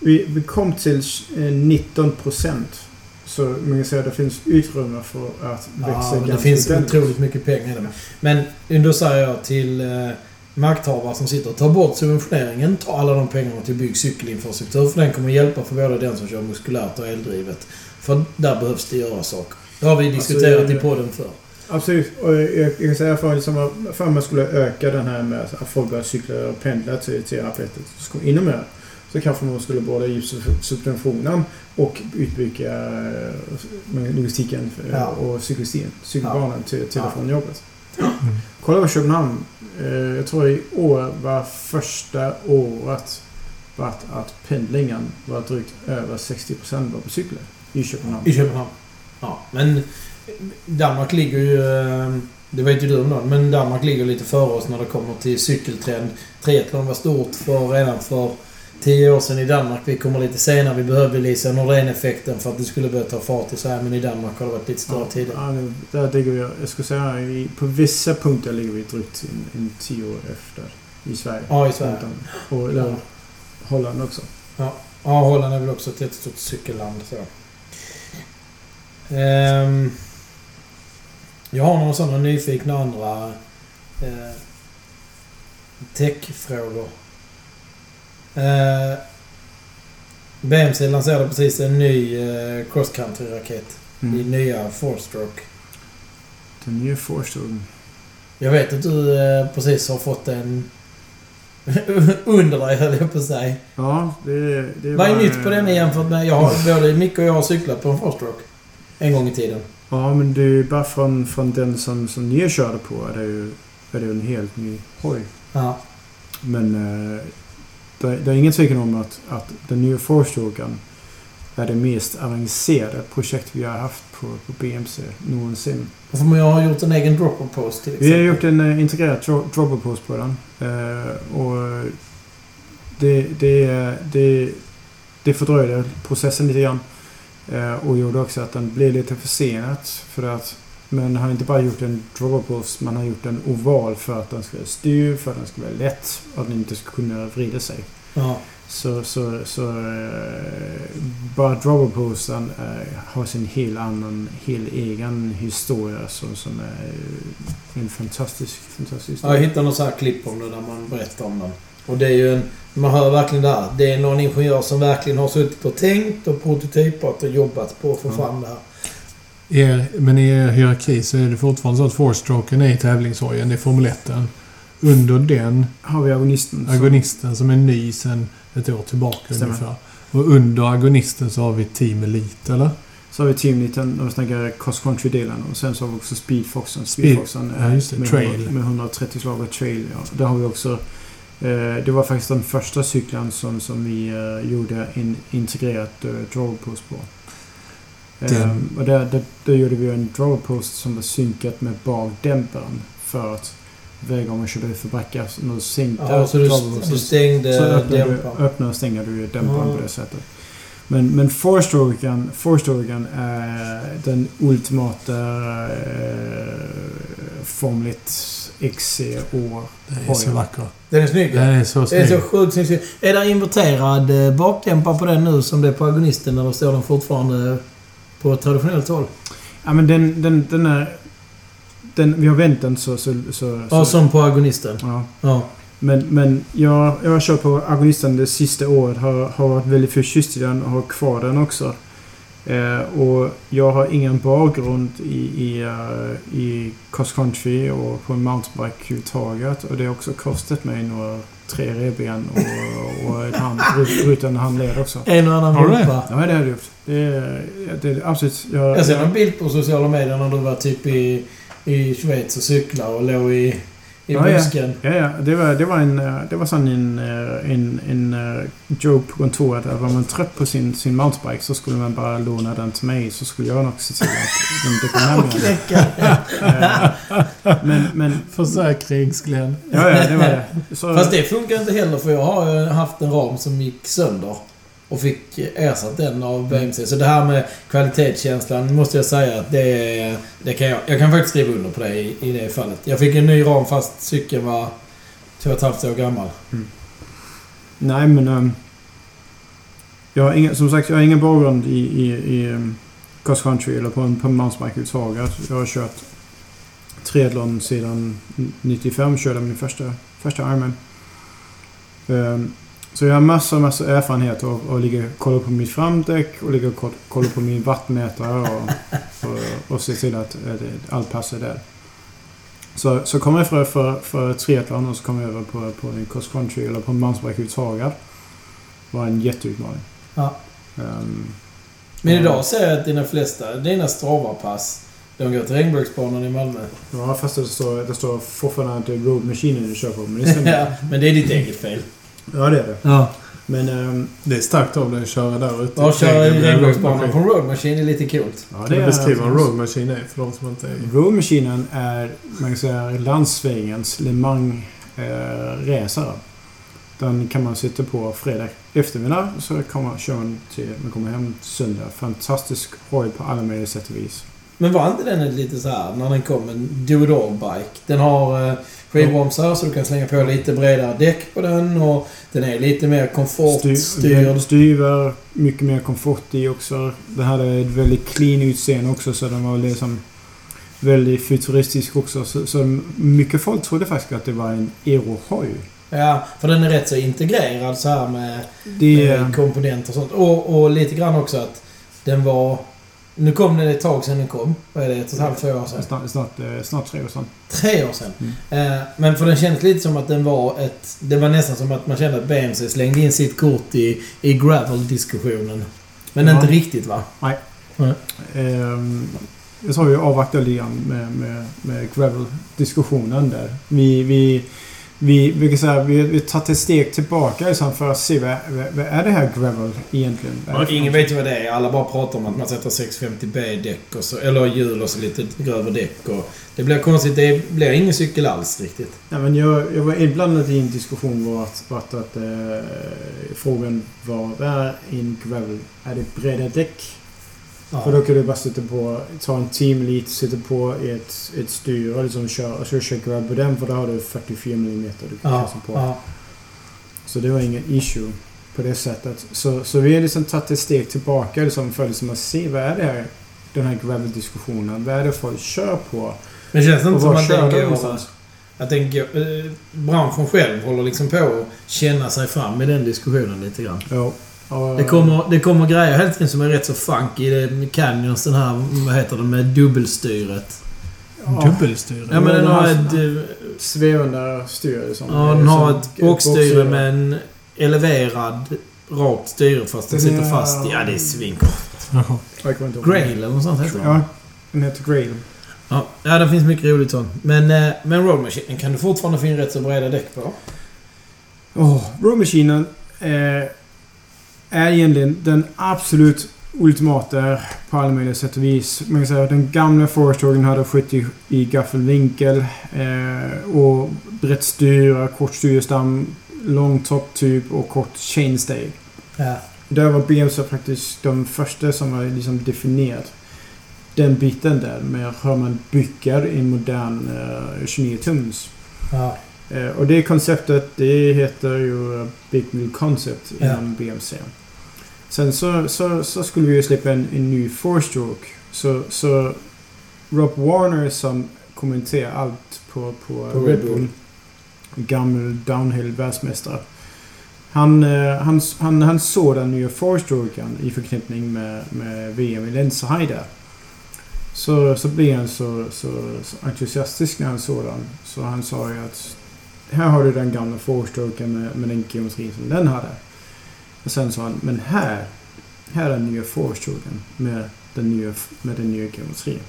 vi, vi kom till eh, 19 procent. Så man kan säga att det finns utrymme för att växa Ja, men det finns ordentligt. otroligt mycket pengar i det. Men då säger jag till eh, makthavare som sitter ta bort subventioneringen. Ta alla de pengarna till bygg cykelinfrastruktur. För den kommer hjälpa för både den som kör muskulärt och eldrivet. För där behövs det göra saker. Det har vi diskuterat Alltså, i podden för. Absolut. Och jag, jag kan säga för, liksom, för man skulle öka den här med att folk börjar cykla och pendla till, till arbetet så ännu mer. Så kanske man skulle både ge sub- subventionen och utbygga eh, logistiken eh, Ja. och cykelstien, cykelbanan till, till Ja. och från jobbet. Mm. Kolla på Köpenhamn. Eh, jag tror i år var första året vart att pendlingen var drygt över 60% var på cyklar i Köpenhamn. I Köpenhamn. Ja, men Danmark ligger ju... Det vet ju du om då, men Danmark ligger lite före oss när det kommer till cykeltrend. Triathlon var stort för redan för tio år sedan i Danmark. Vi kommer lite senare. Vi behövde Lisa Nordén-effekten för att det skulle börja ta fart i Sverige. Men i Danmark har det varit lite större tidigare. Ja, där ligger vi, jag skulle säga, i, på vissa punkter ligger vi drygt en, en tio år efter i Sverige. Ja, i Sverige. Och, eller Holland också. Ja, Holland är väl också ett jättestort cykelland. Så. Ehm, jag har några sådana nyfikna andra eh, techfrågor. Eh, BMC lanserade precis en ny eh, cross country-raket i Mm. nya four-stroke. Den nya Forstone. Jag vet att du eh, precis har fått en under dig, höll jag på att säga. Ja, det, det Vad är nytt på den jämfört med... Jag har, både Micke och jag har cyklat på en four-stroke. En gång i tiden. Ja, men det är ju bara från, från den som, som ni körde på är det ju, är det en helt ny hoj. Ja. Men eh, det, det är ingen tvekan om att, att den nya Forstoken är det mest avancerade projekt vi har haft på, på BMC någonsin. För man har gjort en egen dropper post till exempel. Vi har gjort en uh, integrerad dro- dropper post på den. Eh, och det, det, det, det fördröjde processen lite grann. Eh, och gjorde också att den blev lite försenad. För att man har inte bara gjort en post, man har gjort en oval för att den ska vara styr, för att den ska vara lätt och att den inte ska kunna vrida sig. Ja. Så, så, så eh, bara dropperposten eh, har sin helt annan, helt egen historia som, som är en fantastisk, fantastisk historia. jag hittade något så här klipp om det där man berättar om den. Och det är ju en... Man hör verkligen det här. Det är någon ingenjör som verkligen har suttit och tänkt och prototypat och jobbat på att få Ja. fram det här. Er, men i er hierarki så är det fortfarande så att four-stroken är i tävlingshojen. Det är Formel 1. Under den, Har vi agonisten. agonisten som är ny sedan ett år tillbaka Stämmer. ungefär. Och under agonisten så har vi Team Elite, eller? Så har vi Team 19 när vi snackar cross country-delen. Och sen så har vi också Speedfoxen. Speed- Speedfoxen ja, just det. med, Trail. med 130 slag av trail. Ja. Där har vi också... Eh, det var faktiskt den första cykeln som, som vi eh, gjorde en integrerat eh, drawpost på. Den- Ehm, och där, där, där gjorde vi en drawpost som var synkat med bakdämparen. För att varje gång man körde ut för backar, du sänkte Ja, så du, stängde så öppnar du, dämparen. öppnar och stänger du dämparen Ja. på det sättet. Men, men Four-stroken Four-stroken är den ultimata eh, Formel 1 XC-år. Det är så Hojen. vackert. Den är snygg. Det är så Det är så sjukt snyggt. Är det inverterad eh, bakdämpare på den nu som det är på agonisten eller står den fortfarande på traditionellt håll? Ja men den, den, den är... Den, vi har vänt den så... så, så, Ja, så som på agonisten. ja. Ja. Men, men jag, jag har kört på agonisten det sista året. Har, har varit väldigt förtjust i den och har kvar den också. Eh, och jag har ingen bakgrund i, i, uh, i cross country och på mountainbike överhuvudtaget. Och det har också kostat mig några tre revben och, och ett hand, rutan handled också. En och annan rumpa. Ja, det har jag gjort. Det är, det är absolut... Jag, Jag ser en bild på sociala medier när du var typ i, i Schweiz och cyklade och låg i, i Ja, busken. Ja, ja. Det var, det var en, eh, det var sån en, eh, en, en eh, joke på kontoret. Att var man trött på sin, sin mountainbike så skulle man bara låna den till mig. Så skulle jag nog se till att den dök hem igen. Men, men... Försäkringsglenn. Ja, ja, det var det. Så, Fast det funkar inte heller för jag har haft en ram som gick sönder. Och fick ersatt den av BMC. Så det här med kvalitetskänslan måste jag säga att det, det kan jag... Jag kan faktiskt skriva under på det i, i det fallet. Jag fick en ny ram fast cykeln var två och ett halvt år gammal. Mm. Nej, men... Um, jag har ingen, som sagt, jag har ingen bakgrund i, i, i um, cross country eller på en, mountainbike överhuvudtaget. Jag har kört triathlon sedan 95. Körde min första, första Ironman. Um, så jag har massor, massor erfarenhet av att ligga och kolla på mitt framdäck och ligga och ko- kolla på min vattmätare och, och, och se till att, att allt passar där. Så, så kom jag för, för, för triathlon och så kom jag över på, på en cross country eller på en överhuvudtaget. Det var en jätteutmaning. Ja. Ehm, Men idag ser jag att dina flesta, dina Strava-pass, de går till regnbågsbanan i Malmö. ja, fast det står, det står fortfarande att det är Road Machine du kör på. Men det stämmer. ja, men det är ditt eget fel. Ja, det är det. Ja. Men ehm, Det är starkt av dig att köra där ute. Att köra i Det regnbågsbanan på en road machine är lite coolt. ja, Kan du beskriva en road machine är för de som inte är... Road Machinen är, man kan säga, landsvägens Le Mans-racare. Den kan man sitta på fredag eftermiddag så kommer, man till, man kommer hem söndag. Fantastisk hoj på alla möjliga sätt och vis. Men var inte den lite så här när den kom, en do-it-all-bike? Den har eh, skivbromsar så du kan slänga på lite bredare däck på den och den är lite mer komfortstyrd. Styr, styvar, mycket mer komfort i också. Den hade ett väldigt clean utseende också så den var liksom väldigt futuristisk också. Så, så mycket folk trodde faktiskt att det var en Euro-hoj. Ja, för den är rätt så integrerad så här med, Det, med komponenter och sånt. Och, och lite grann också att den var... Nu kom den ett tag sedan den kom. Vad är det? Ett och ett halvt, två år sedan? snart, snart, eh, snart tre år sedan. Tre år sedan. Mm. Eh, men för den kändes lite som att den var ett... Det var nästan som att man kände att BMC slängde in sitt kort i, i gravel-diskussionen. Men Ja. inte riktigt va? Ehm, jag sa ju avvakta lite grann med, med, med Gravel-diskussionen där. Vi, vi, vi, kan säga, vi, vi tar ett steg tillbaka liksom för att se vad, vad, är det här Gravel egentligen? För Ingen vet ju vad det är. Alla bara pratar om att man sätter 650B däck och så, eller hjul och så lite grövre däck. Och det blir konstigt. Det blir ingen cykel alls riktigt. Ja, men jag, jag var inblandad i en diskussion vart, vart att eh, frågan var vad är en Gravel? Är det breda däck? För då kan du bara sitta på, ta en team lead, sitta på ett, ett styre och liksom köra, och så kör grab på den för då har du 44 mm du kan Ja, kasta på. ja. Så det var ingen issue på det sättet. Så, så vi har liksom tagit ett steg tillbaka liksom för liksom att se vad är det här, den här gravel-diskussionen. Vad är det folk kör på? Men känns det Och inte som att den de går... Att den går... Eh, branschen själv håller liksom på att känna sig fram i den diskussionen lite grann. Ja. Det kommer, det kommer grejer hela tiden som är rätt så funky. Det är med Canyons, den här, vad heter det, med dubbelstyret. Ja. Dubbelstyre. Ja men den har ett... eh, Svävande styre. Liksom. Ja, den har ett bockstyre med en eleverad rakt styre fast den sitter fast. Ja, det är ihåg. Grail eller något sånt heter den. Ja, den heter Grail. Ja, ja, det finns mycket roligt sånt. Men, eh, men Road Machine kan du fortfarande få in rätt så breda däck på. Oh, Row Machinen eh, är egentligen den absolut ultimata på alla möjliga sätt och vis. Man kan säga att den gamla Foresthagen hade 70 i gaffelvinkel eh, och brett styre, kort styrstam, lång topptyp och kort chainstay. Ja. Där var BMC faktiskt de första som har liksom definierat den biten där med hur man bygger en modern eh, 29 tums. Ja. Eh, och det konceptet det heter ju Big Wheel Concept Ja. inom BMC. Sen så, så, så skulle vi ju släppa en, en ny four-stroke. Så, så Rob Warner som kommenterar allt på, på, På Red Bull. Gammal downhill-världsmästare. Han, eh, han, han, han såg den nya four-strokern i förknippning med, med VM i Lenzerheide. Så, så blev han så, så, så entusiastisk när han såg den. Så han sa ju att här har du den gamla four-strokern med, med den geometrin som den hade. Och sen sa han, men här, här är den nya four-strokern med den nya, med den nya geometrin.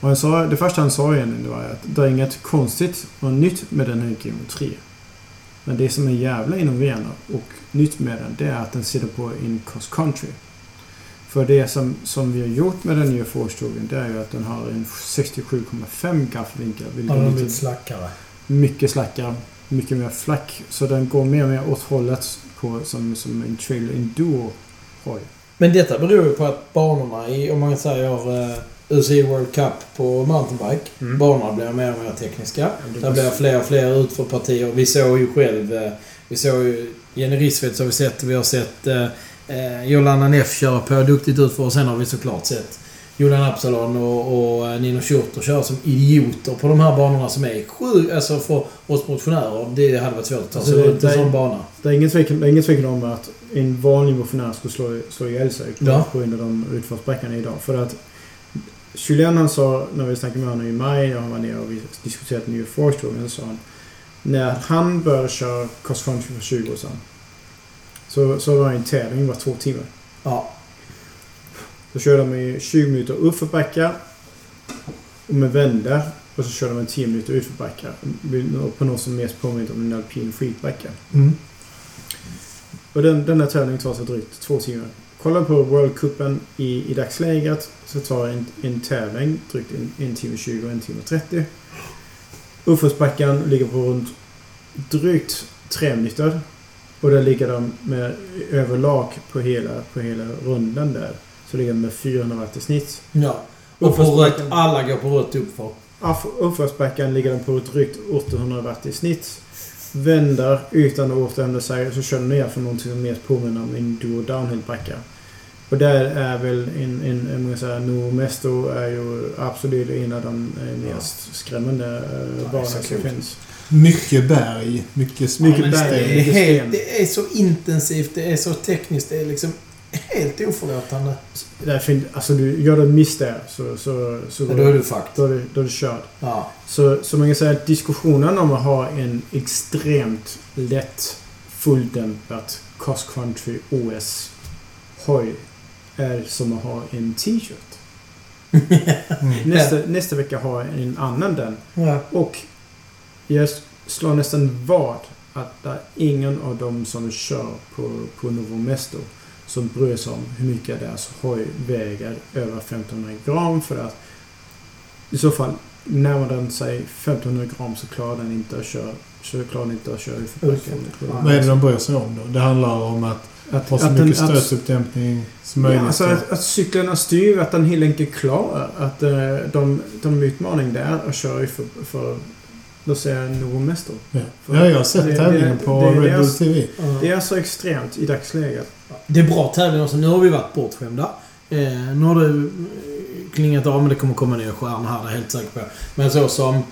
Och han sa, det första han sa egentligen var att det är inget konstigt och nytt med den här geometrin. Men det som är jävla innoverande och nytt med den, det är att den sitter på en cross country. För det som, som vi har gjort med den nya four-stroken, det är ju att den har en 67,5 gaffvinkel. Ja, den är lite, slackare. mycket slackare, mycket mer flack. Så den går mer och mer åt hållet på, som, som en trailer enduro hoj. Men detta beror ju på att banorna i, om man säger uh, UCI World Cup på mountainbike. Mm. Banorna blir mer och mer tekniska. Det Det blir fler och fler utförpartier. Vi såg ju själv... eh, Vi såg ju... Jenny Rissfeldt har vi sett. Vi har sett eh, eh, Jolanda Neff köra på duktigt utför. Och sen har vi såklart sett Julian Absalon och, och eh, Nino Schurter köra som idioter på de här banorna som är sjukt... Alltså för oss motionärer. Det hade varit svårt att ta sig Alltså, det- runt en sån bana. Det är ingen tvekan, om att en vanlig motionär skulle slå, slå ihjäl sig Ja. på grund av de utförsbackarna idag. För att Julian han sa, när vi snackade med honom i maj och han var nere och vi diskuterade New Force-frågan, så sa han när han började köra cross country för 20 år sedan så, så var det en tävling var två timmar. Ja. Då körde de i 20 minuter uppförbackar och med vändor och så körde de en 10 minuter utförbackar på något som mest påminner om en alpin skidbacka. Mm. Och den, den här tävlingen tar så drygt två timmar. Kolla på World Cupen i, i dagsläget så tar en, en tävling drygt en, en timme 20 och en timme 30. Uppförsbacken ligger på runt drygt 3 minuter. Och där ligger de med överlag på hela, på hela rundan där. De med 400 watt i snitt. Ja. Och på rött. Alla går på rött uppför. Uppförsbacken ligger de på drygt 800 watt i snitt. Vänder utan att återhämta sig så kör de ner för någonting som mer påminner om en duo downhill-backa. Och där är väl en, en, en man säga, Nuo Mesto är ju absolut en av de eh, mest skrämmande Ja, uh, banorna som finns. Mycket berg, mycket Mycket småsten. berg. Det är, mycket helt, det är så intensivt, det är så tekniskt, det är liksom helt oförlåtande. Alltså du gör du en miss där så, så, så då är du fucked. då är du, då är du körd. Ja. Så, så man kan säga att diskussionen om att ha en extremt lätt fulldämpat cross country OS hoj är som att ha en t-shirt. Mm. Nästa, nästa vecka har jag en annan den. ja. Och jag slår nästan vad att det är ingen av dem som kör på, på Novo Mesto som bryr sig om hur mycket deras hoj väger över 1500 gram för att i så fall närmar den sig 1500 gram så klarar den inte att köra så klarar den inte att köra utför Vad är det de bryr sig om då? Det handlar om att Att, ha så att mycket stötsuppdämpning som möjligt. Ja, alltså att, att cyklarna styr, att den helt enkelt klarar att eh, de, de utmaning är att köra för, för låt säga Novo Mesto. ja. ja, jag har sett tävlingen på det- Red är- Bull TV. Det är så extremt i dagsläget. Det är bra tävlingar också. Nu har vi varit bortskämda. Eh, nu har det eh, klingat av, men det kommer komma nya stjärnor här, det är jag helt säker på. Men så som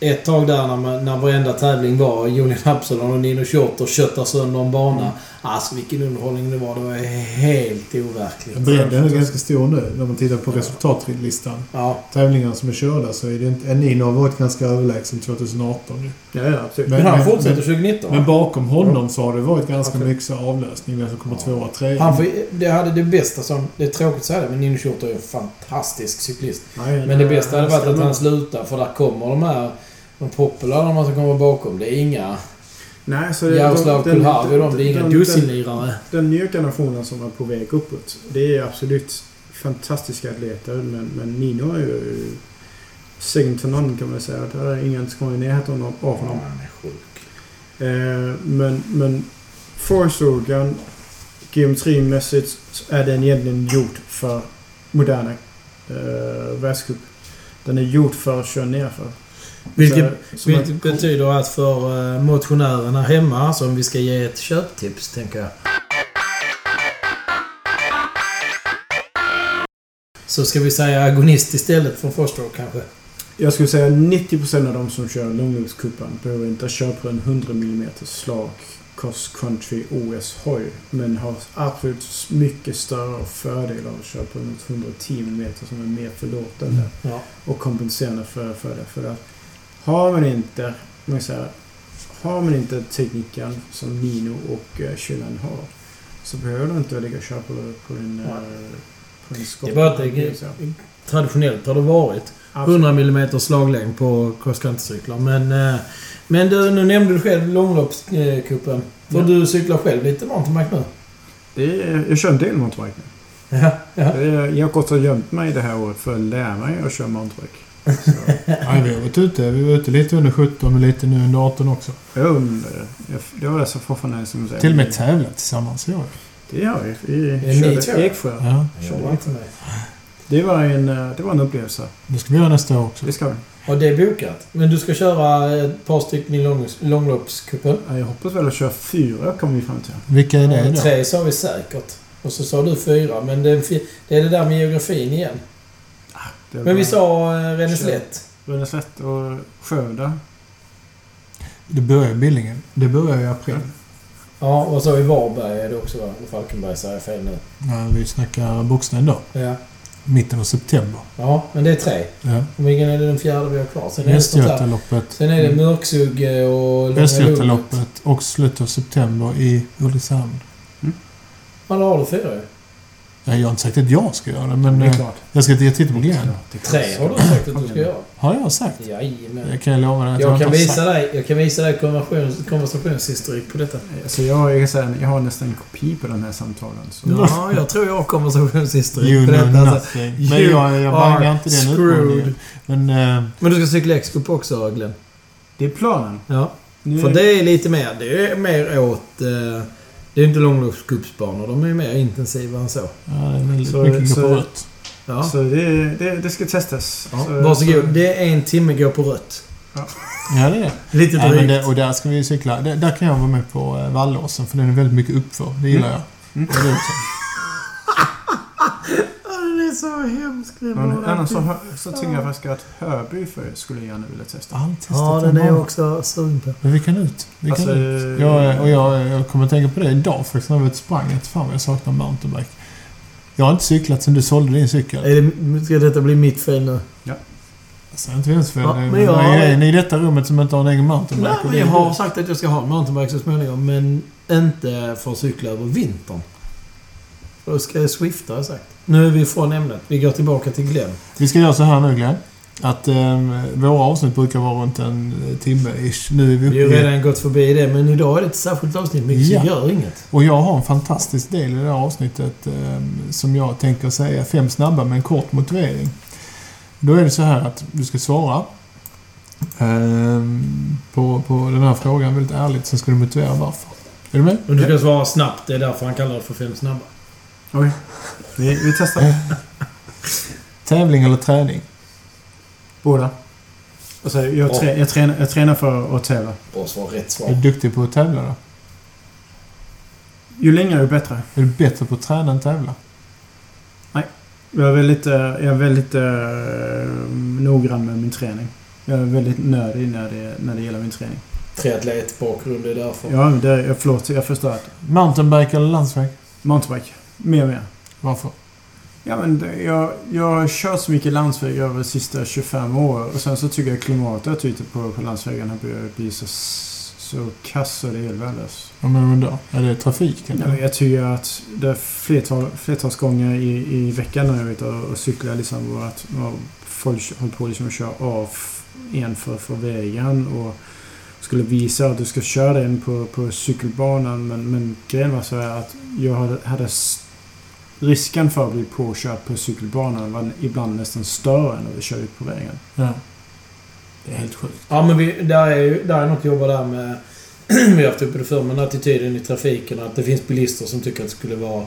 ett tag där när, man, när varenda tävling var Julian Absalon och Nino Schurter köttar sönder en bana. Mm. Alltså vilken underhållning det var. Det var helt overkligt. Bredden är ganska stor nu när man tittar på resultatlistan. Ja. Tävlingar som är körda så är det inte... Nino har varit ganska överlägsen 2018 nu. Ja, ja absolut. Men, Men- han men- fortsätter men- 2019 Men bakom honom så har det varit ganska Absolut. mycket avlösning. Vem som kommer tvåa, trea. Han får, det hade det bästa som... Det är tråkigt att säga det, men Nino Schurter är en fantastisk cyklist. Ja, ja, Men det bästa hade varit att han slutar, för där kommer de här... De populära, de som kommer bakom. Det är inga... Nej, så det- Jaroslav och de. Det är inga den- dussinlirare. Den nya generationen som är på väg uppåt. Det är absolut fantastiska atleter. Men, men Nino är ju second to none kan man säga. Det är ingen som kommer i närheten av honom. han är sjuk. Eh, men men Force-organ geometrimässigt är den egentligen gjord för moderna eh, världscup. Den är gjord för att köra nerför. Vilket, Så- vilket betyder att för uh, motionärerna hemma, som vi ska ge ett köptips, tänker jag. Så ska vi säga agonist istället för Foster kanske? Jag skulle säga 90% av de som kör långloppscupen behöver inte köpa en 100 mm slag cross country OS-hoj. Men har absolut mycket större fördel av att köpa en 110 mm som är mer förlåtande. Ja. och kompenserande för, för det. För att har man inte, man säga, har man inte tekniken som Nino och uh, Kylan har så behöver du inte ligga och köra på, på en, Ja. uh, på en skott. Det är bara att traditionellt har det varit 100 mm slaglängd på cross country-cyklar. Men, eh, men du, nu nämnde du själv långloppscupen. Får Ja. du cykla själv lite mountainbike nu? Det är, jag kör en del mountainbike nu. Ja. ja. Jag har gått och gömt mig det här året för att lära mig att köra mountainbike. Så, Ja, vi har varit ute. Vi var ute lite under 17 men lite nu under 18 också. jag jag- Det var det som fortfarande som säger. Till och med tävlat tillsammans i år. Det gör vi. Vi körde Eksjö. Ja, med. Det var en, eh, det var en upplevelse. det ska vi göra nästa år också. Det ska vi. Och det är bokat. Men du ska köra ett par stycken i lång, långloppscupen. Ja, Jag hoppas väl att köra fyra kommer vi fram till. Vilka är det då? Tre sa vi säkert. Och så sa du fyra. Men det är, fi- det är det där med geografin igen. Men vi sa eh, Ränneslätt. Och Skövde. Det börjar i Billingen. Det börjar i april. Ja, och så i Varberg är det också va? Och Falkenberg säger jag fel nu. Ja, vi snackar Boxningen då. Ja. Mitten av september. Ja, men det är tre. Ja. Och vilken är det den fjärde vi har kvar? Sen. Västgötaloppet. Sen är det Mörksugge och. Västgötaloppet och slutet av september i Ulricehamn. Ja, då har du fyra ju. Ja, jag har inte sagt att jag ska göra det, men Det är eh, klart. jag ska jag titta på Glenn. Är. Tre har du sagt att du ska göra. Har jag sagt? Jajamän. Det kan jag lova dig att Jag inte kan visa sagt. dig, jag kan visa dig konversations, konversationshistorik på detta. Alltså jag, jag, säga, jag har nästan en kopi på den här samtalen. Så. Ja, jag tror jag har konversationshistorik You på know detta. Alltså, nothing. Men you jag, jag are bangar inte den screwed. utmaningen. Men... Eh, Men du ska cykla X-Cup också, Glenn? Det är planen. Ja. Nu, För det är lite mer, det är mer åt... Eh, det är inte långloppscupsbanor, de är mer intensiva än så. ja, det är väldigt Så- mycket så- på rött. Ja. Så det, det, det ska testas. ja. Så, Varsågod. Så, Det är en timme gå på rött. Ja, det är det. Lite Ja, men drygt. det. Och där ska vi cykla. Där, där kan jag vara med på eh, Vallåsen, för den är väldigt mycket uppför. Det gillar jag. Mm. Och det också. det är så hemskt. Men annars så, så tycker jag faktiskt att Hörby för skulle jag gärna vilja testa. Allt Ja, den är jag också sugen på. Men vi kan ut. Vi kan Alltså, ut. Jag, och jag, jag kommer att tänka på det idag faktiskt när jag var ute och sprang. Att fan vad jag saknar mountainbike. Jag har inte cyklat sen du sålde din cykel. Är det, ska detta bli mitt fel nu? Alltså, inte ens för Ja, det. men jag- är en i detta rummet som inte har en egen mountainbike. Nej, men jag har sagt att jag ska ha en mountainbike så småningom, men inte för att cykla över vintern. Då ska jag swifta, har jag sagt. Nu är vi från ämnet. Vi går tillbaka till Glenn. Vi ska göra så här nu Glenn. Att eh, våra avsnitt brukar vara runt en eh, timme ish. Nu är vi uppe Vi har redan gått förbi det, men idag är det ett särskilt avsnitt. Men Ja. gör inget. Och jag har en fantastisk del i det här avsnittet eh, som jag tänker säga fem snabba med en kort motivering. Då är det så här att du ska svara eh, på, på den här frågan väldigt ärligt. Sen ska du motivera varför. Är du med? Men du ska svara snabbt. Det är därför han kallar det för fem snabba. Okej. Vi, vi testar. Tävling eller träning? Båda. Alltså, jag, trä, jag, tränar, jag tränar för att tävla. Bra svar. Rätt Är du svar. duktig på att tävla då? Ju längre ju bättre. Är du bättre på att träna än tävla? Jag är väldigt, eh, jag är väldigt eh, noggrann med min träning. Jag är väldigt nördig när det, när det gäller min träning. Triatletbakgrund är därför. Ja, det, jag, förlåt, jag förstår. Mountainbike eller landsväg? Mountainbike. Mer och mer. Varför? Ja, men jag, jag kört så mycket landsväg över de sista 25 åren. Och sen så tycker jag klimatet ute på, på landsvägarna börjar bli så, så kass och det är helt värdelöst. Vad menar du då? Är det trafiken? Ja, jag tycker att det är flertal, flertals gånger i, i veckan när jag är ute och, och cyklar liksom och att och folk håller på liksom att köra av en för, för vägen och skulle visa att du ska köra den på, på cykelbanan men, men grejen var så här att jag hade, hade risken för att bli påkörd på cykelbanan var ibland nästan större än att vi körde ut på vägen. Ja. Det är helt sjukt. Ja, men vi, där, är, ju- där är något att jobba där med... vi har haft uppe det förr, men attityden i trafiken. Att det finns bilister som tycker att det skulle vara...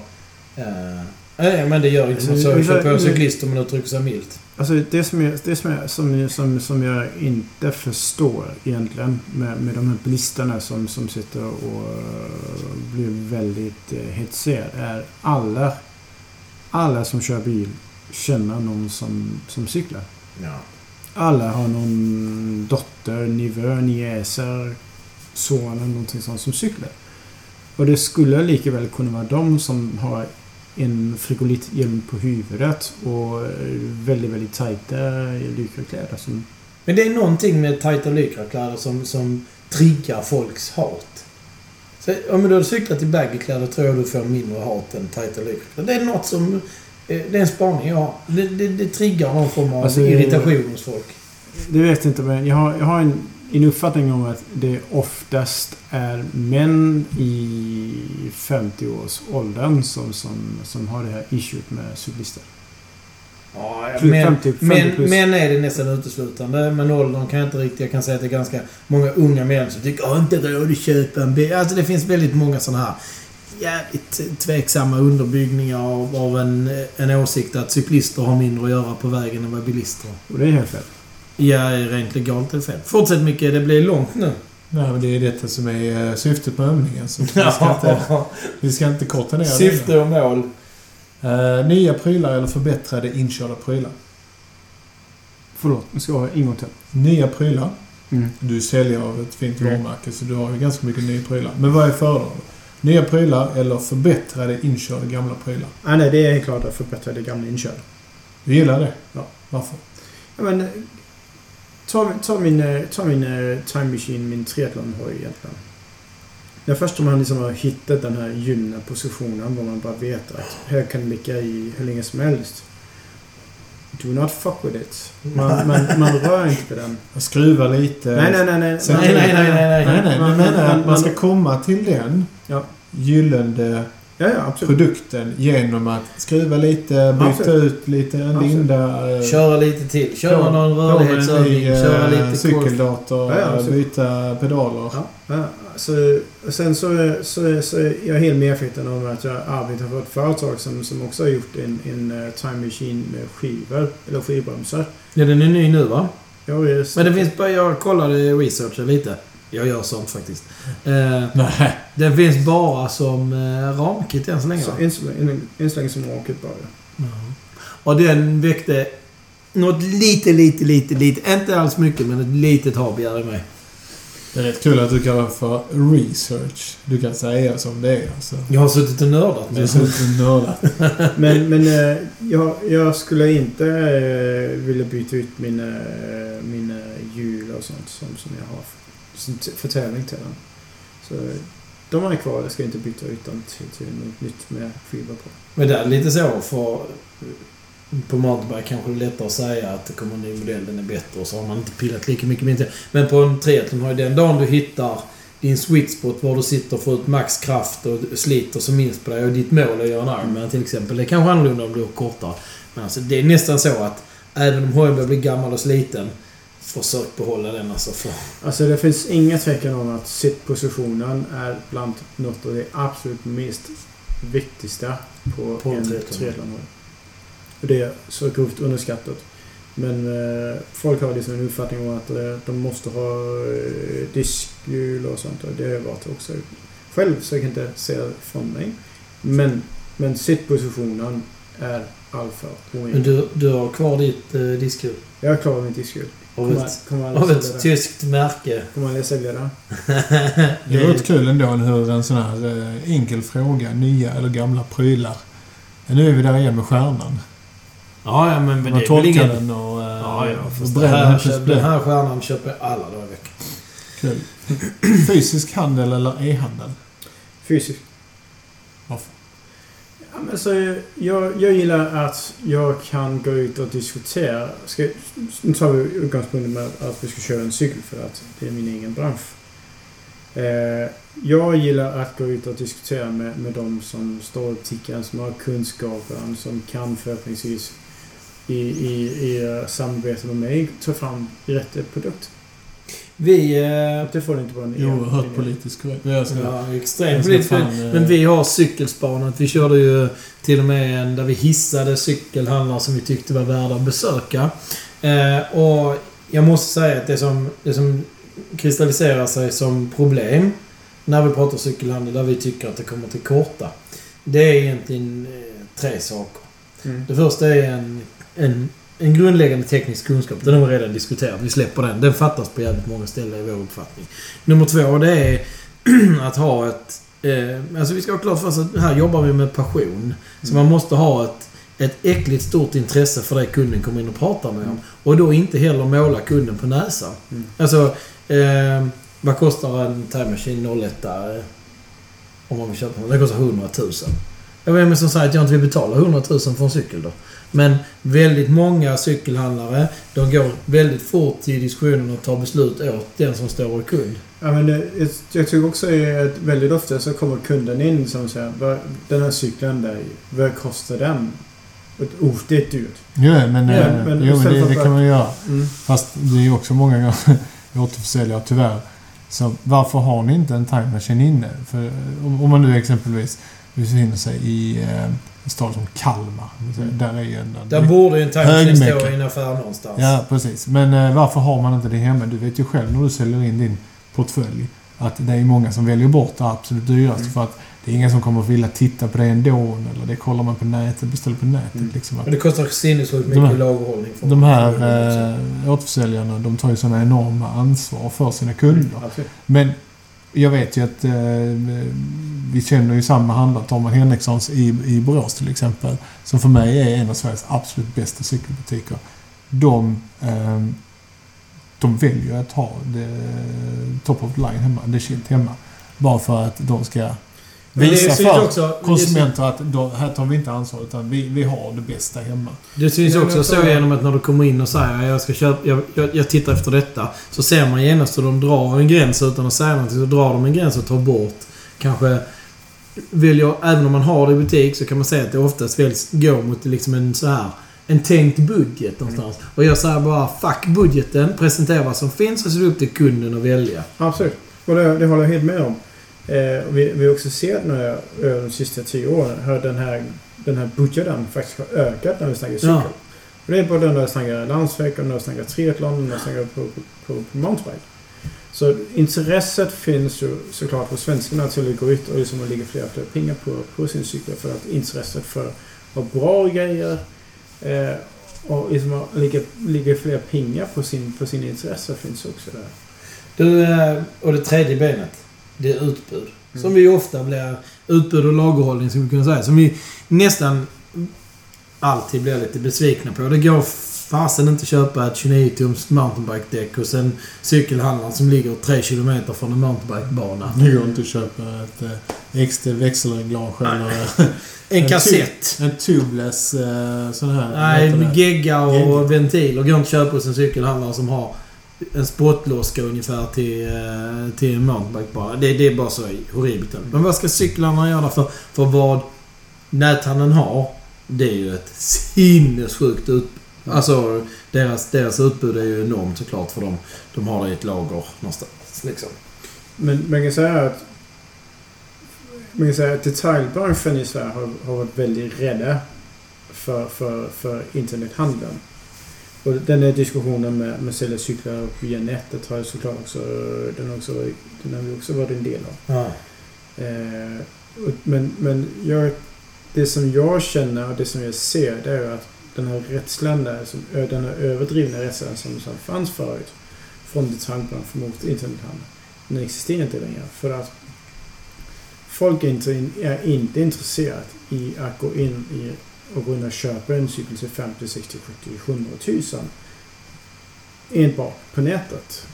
Eh, nej, men det gör inte så. Så kör på cyklister, men uttrycker sig milt. Alltså det som jag, det som jag, som, som, som jag inte förstår egentligen med, med de här bilisterna som, som sitter och eh, blir väldigt uh, hetsiga är alla, alla som kör bil känner någon som, som cyklar. Ja. alla har någon dotter, nivå, niäser, son eller någonting sånt som cyklar. Och det skulle lika väl kunna vara de som har en frigolithjälm på huvudet och väldigt, väldigt tajta lycrakläder som... Men det är någonting med tajta lykrakläder som, som triggar folks hat. Så om du hade cyklat i baggykläder tror jag du får mindre hat än tajta lykrakläder. Det är något som... eh, Det är en spaning jag har. Det, det, det triggar någon form av Alltså, irritation hos folk. Det vet jag inte, men jag har, jag har en, en uppfattning om att det oftast är män i 50-årsåldern som, som, som har det här issuet med cyklister. Ja, Plus men, 50, 50 men, men är det nästan uteslutande. Men åldern kan jag inte riktigt... Jag kan säga att det är ganska många unga män som tycker att inte råd att köpa en bil. Alltså det finns väldigt många sådana här jävligt tveksamma underbyggningar av, av en, en åsikt att cyklister har mindre att göra på vägen än vad bilister har. Och det är helt fel. Ja, rent legalt är det fel. Fortsätt Micke, det blir långt nu. Nej, men det är detta som är eh, syftet med övningen. Så vi, ska inte, vi ska inte korta ner. Syfte och mål. Eh, nya prylar eller förbättrade inkörda prylar? Förlåt, nu ska jag ha en gång till. Nya prylar. Mm. Du säljer av ett fint Mm. varumärke så du har ju ganska mycket nya prylar. Men vad är föredrar du? Nya prylar eller förbättrade inkörda gamla prylar? Ah, nej, det är helt klart att förbättra det gamla inkörda. Du gillar det? Ja. Varför? Ja, men, eh, ta, ta min, eh, ta min eh, Time Machine, min triathlon-hoj egentligen. Det första man liksom har hittat den här gyllene positionen var man bara vet att här kan det ligga i hur länge som helst. Do not fuck with it. Man, man, man rör inte på den. Skruva lite? Nej, nej, nej. nej. Sen- Nej, nej, nej, nej, Nej, nej. Man- Du menar man- att man ska komma till den Ja. gyllene Ja, ja, produkten genom att skruva lite, byta Absolut. ut lite, en linda. eh, Köra lite till. Köra någon rörlighetsövning. Köra lite cykeldator. Ja, ja, eh, absolut. byta pedaler. Så, och sen så, så, så är jag helt medveten om att jag arbetar för ett företag som, som också har gjort en, en eh, time machine med skivor, eller skivbromsar. Ja, den är ny nu va? Jag är, Men det finns bara... Jag kollade researchen lite. Jag gör sånt faktiskt. Eh, Nej. den finns bara som eh, ramkit än så länge va? så än så länge- än så länge som raket bara. Ja. Och den väckte något lite, lite, lite, lite. Inte alls mycket, men ett litet habegär i mig. Det är rätt kul att du kallar det för research. Du kan säga som det är. Alltså. Jag har suttit och nördat Du är med så nördat. Men, men eh, jag, jag skulle inte eh, vilja byta ut mina, eh, mina hjul och sånt som, som jag har för, tävling till den. Så de är kvar. Jag ska inte byta ut dem till, till något nytt med skivor på. Men det är lite så för... På mountainbike kanske det är lättare att säga att det kommer en ny modell, den är bättre och så har man inte pillat lika mycket med. Men på en triathlon har ju den dagen du hittar din sweet spot var du sitter och får ut max kraft och sliter som minst på dig och ditt mål är att göra en Ironman till exempel. Det är kanske annorlunda om du är kortare. Men alltså det är nästan så att även om hojen börjar bli gammal och sliten Försök behålla den alltså för... Alltså det finns inga tvekan om att sittpositionen är bland något av det absolut mest viktigaste på, På en triathlon. triathlonhoj. Och det är så grovt underskattat. Men eh, folk har liksom en uppfattning om att eh, de måste ha eh, diskhjul och sånt. Och det har jag varit också. Själv så jag kan inte se från mig. Men, men sittpositionen är alfa och Men du, du har kvar ditt eh, diskhjul? Jag har klarat mitt diskhjul. Av ett, kommer av ett tyskt märke. Kommer aldrig sälja det. Det är rätt kul ändå hur en sån här eh, enkel fråga, nya eller gamla prylar. Nu är vi där igen med stjärnan. Ja, ja, men, men det är väl ingen... den och, eh, Ja, ja. och Fast det bränner här, den den här stjärnan köper jag alla dagar i veckan. Kul. Fysisk handel eller e-handel? Fysiskt. Varför? Ja, men så jag, jag gillar att jag kan gå ut och diskutera. Ska, nu tar vi utgångspunkten med att vi ska köra en cykel för att det är min egen bransch. Eh, jag gillar att gå ut och diskutera med, med de som står i butiken, som har kunskapen, som kan förhoppningsvis i, i, i eh, samarbete med mig ta fram rätt produkt. Vi... Eh, Det får inte vara en Oerhört politiskt korrekt. Jag ska, ja, extremt politiskt. Men, eh, men vi har cykelspanat. Vi körde ju till och med en där vi hissade cykelhandlare som vi tyckte var värda att besöka. Eh, och jag måste säga att det som, det som kristalliserar sig som problem när vi pratar cykelhandel, där vi tycker att det kommer till korta. Det är egentligen eh, tre saker. Mm. Det första är en, en en grundläggande teknisk kunskap. Den har vi redan diskuterat. Vi släpper den. Den fattas på jävligt många ställen i vår uppfattning. Nummer två, det är att ha ett... Eh, alltså vi ska ha klart för oss att här jobbar vi med passion. Så Mm. man måste ha ett, ett äckligt stort intresse för det kunden kommer in och pratar med om. Och då inte heller måla kunden på näsan. Mm. Alltså, eh, vad kostar en Time Machine 01 där? eh, Om man vill köpa den. Den kostar 100 000. Jag vet men som sagt att jag inte vill betala 100 000 för en cykel då. Men väldigt många cykelhandlare, de går väldigt fort i diskussionen och tar beslut åt den som står och är kund. Ja, men det, jag, tycker också att väldigt ofta så kommer kunden in som säger "Vad- Den här cykeln där, vad kostar den? Oh, det är dyrt. Jo, men, Ja, eh, men jo, men det, det kan man göra. Mm. Fast det är ju också många gånger återförsäljare, tyvärr. Så varför har ni inte en time machine inne? För om, om man nu exempelvis befinner sig i eh, en stad som Kalmar. Mm. Där är ju en... Där borde ju en Machine stå i en affär någonstans. Ja, precis. Men eh, varför har man inte det hemma? Du vet ju själv när du säljer in din portfölj att det är många som väljer bort det absolut dyraste Mm. för att det är ingen som kommer att vilja titta på det ändå. Eller det kollar man på nätet, beställer på nätet. Mm. Liksom, att Men det kostar sinnessjukt De här- mycket lagerhållning. för- de här eh, återförsäljarna, de tar ju sådana enorma ansvar för sina kunder. Absolut. Men jag vet ju att eh, vi känner ju samma handlare, Torman Henrikssons i, i Borås till exempel. Som för mig är en av Sveriges absolut bästa cykelbutiker. De, eh, de väljer att ha det eh, top of the line hemma, det shit hemma. Bara för att de ska visa för också- konsumenter att då, här tar vi inte ansvar utan vi, vi har det bästa hemma. Det syns också så genom att när du kommer in och säger jag ska köpa, jag, jag, jag tittar efter detta. Så ser man genast hur de drar en gräns utan att säga någonting. Så drar de en gräns och tar bort. Kanske väljer, även om man har det i butik så kan man säga att det oftast väljs gå mot liksom en så här en tänkt budget någonstans. Och jag säger bara fuck budgeten, presentera vad som finns och så är det upp till kunden att välja. Absolut. Och det, det håller jag helt med om. Eh, vi, vi har också sett nu de sista tio åren hur den här, den här budgeten faktiskt har ökat när vi snackar cykel. Ja. Och det är både när vi snackar landsväg och när vi snackar triathlon och när vi snackar på, på, på, mountainbike. Så intresset finns ju såklart hos svenskarna till att gå ut och liksom lägga fler och fler pengar på, på sin cykel. För att intresset för att ha bra grejer eh, och liksom att lägga, lägga fler pengar på sin, på sin intresse finns också där. Du, eh, och det tredje benet. Det är utbud. Mm. Som vi ofta blir... Utbud och lagerhållning, som vi kunna säga. Som vi nästan alltid blir lite besvikna på. Det går fasen inte att köpa ett 29-tums mountainbike-däck hos en cykelhandlare som ligger 3 km från en mountainbikebana. Det går inte att köpa ett eh, XT växelreglage eller En En kassett. en tubeless eh, sån här. Nej, gegga och Gegga. ventiler går inte att köpa hos en cykelhandlare som har en spottloska ungefär till, eh, till en mountainbikebana. Det, det är bara så horribelt. Men vad ska cyklarna göra för? För vad näthandeln har, det är ju ett sinnessjukt utbud. Alltså, deras, deras utbud är ju enormt såklart för de, de har det i ett lager någonstans. Liksom. Men man kan säga att man kan säga att detaljbranschen i Sverige har, har varit väldigt rädda för, för, för internethandeln. Och den här diskussionen med, med att sälja cyklar via nätet har ju såklart också, den har, också, den har vi också varit en del av. Ja. Eh, och- men men jag, det som jag känner och det som jag ser det är ju att den här rädslan där, som, den här överdrivna rädslan som, som fanns förut från detaljbranschen mot internethandeln. Den existerar inte längre. För att folk är inte, in- är inte intresserade i att gå in i och gå in och köpa en cykel till 50, 60, 70, 100 tusen. Enbart på nätet.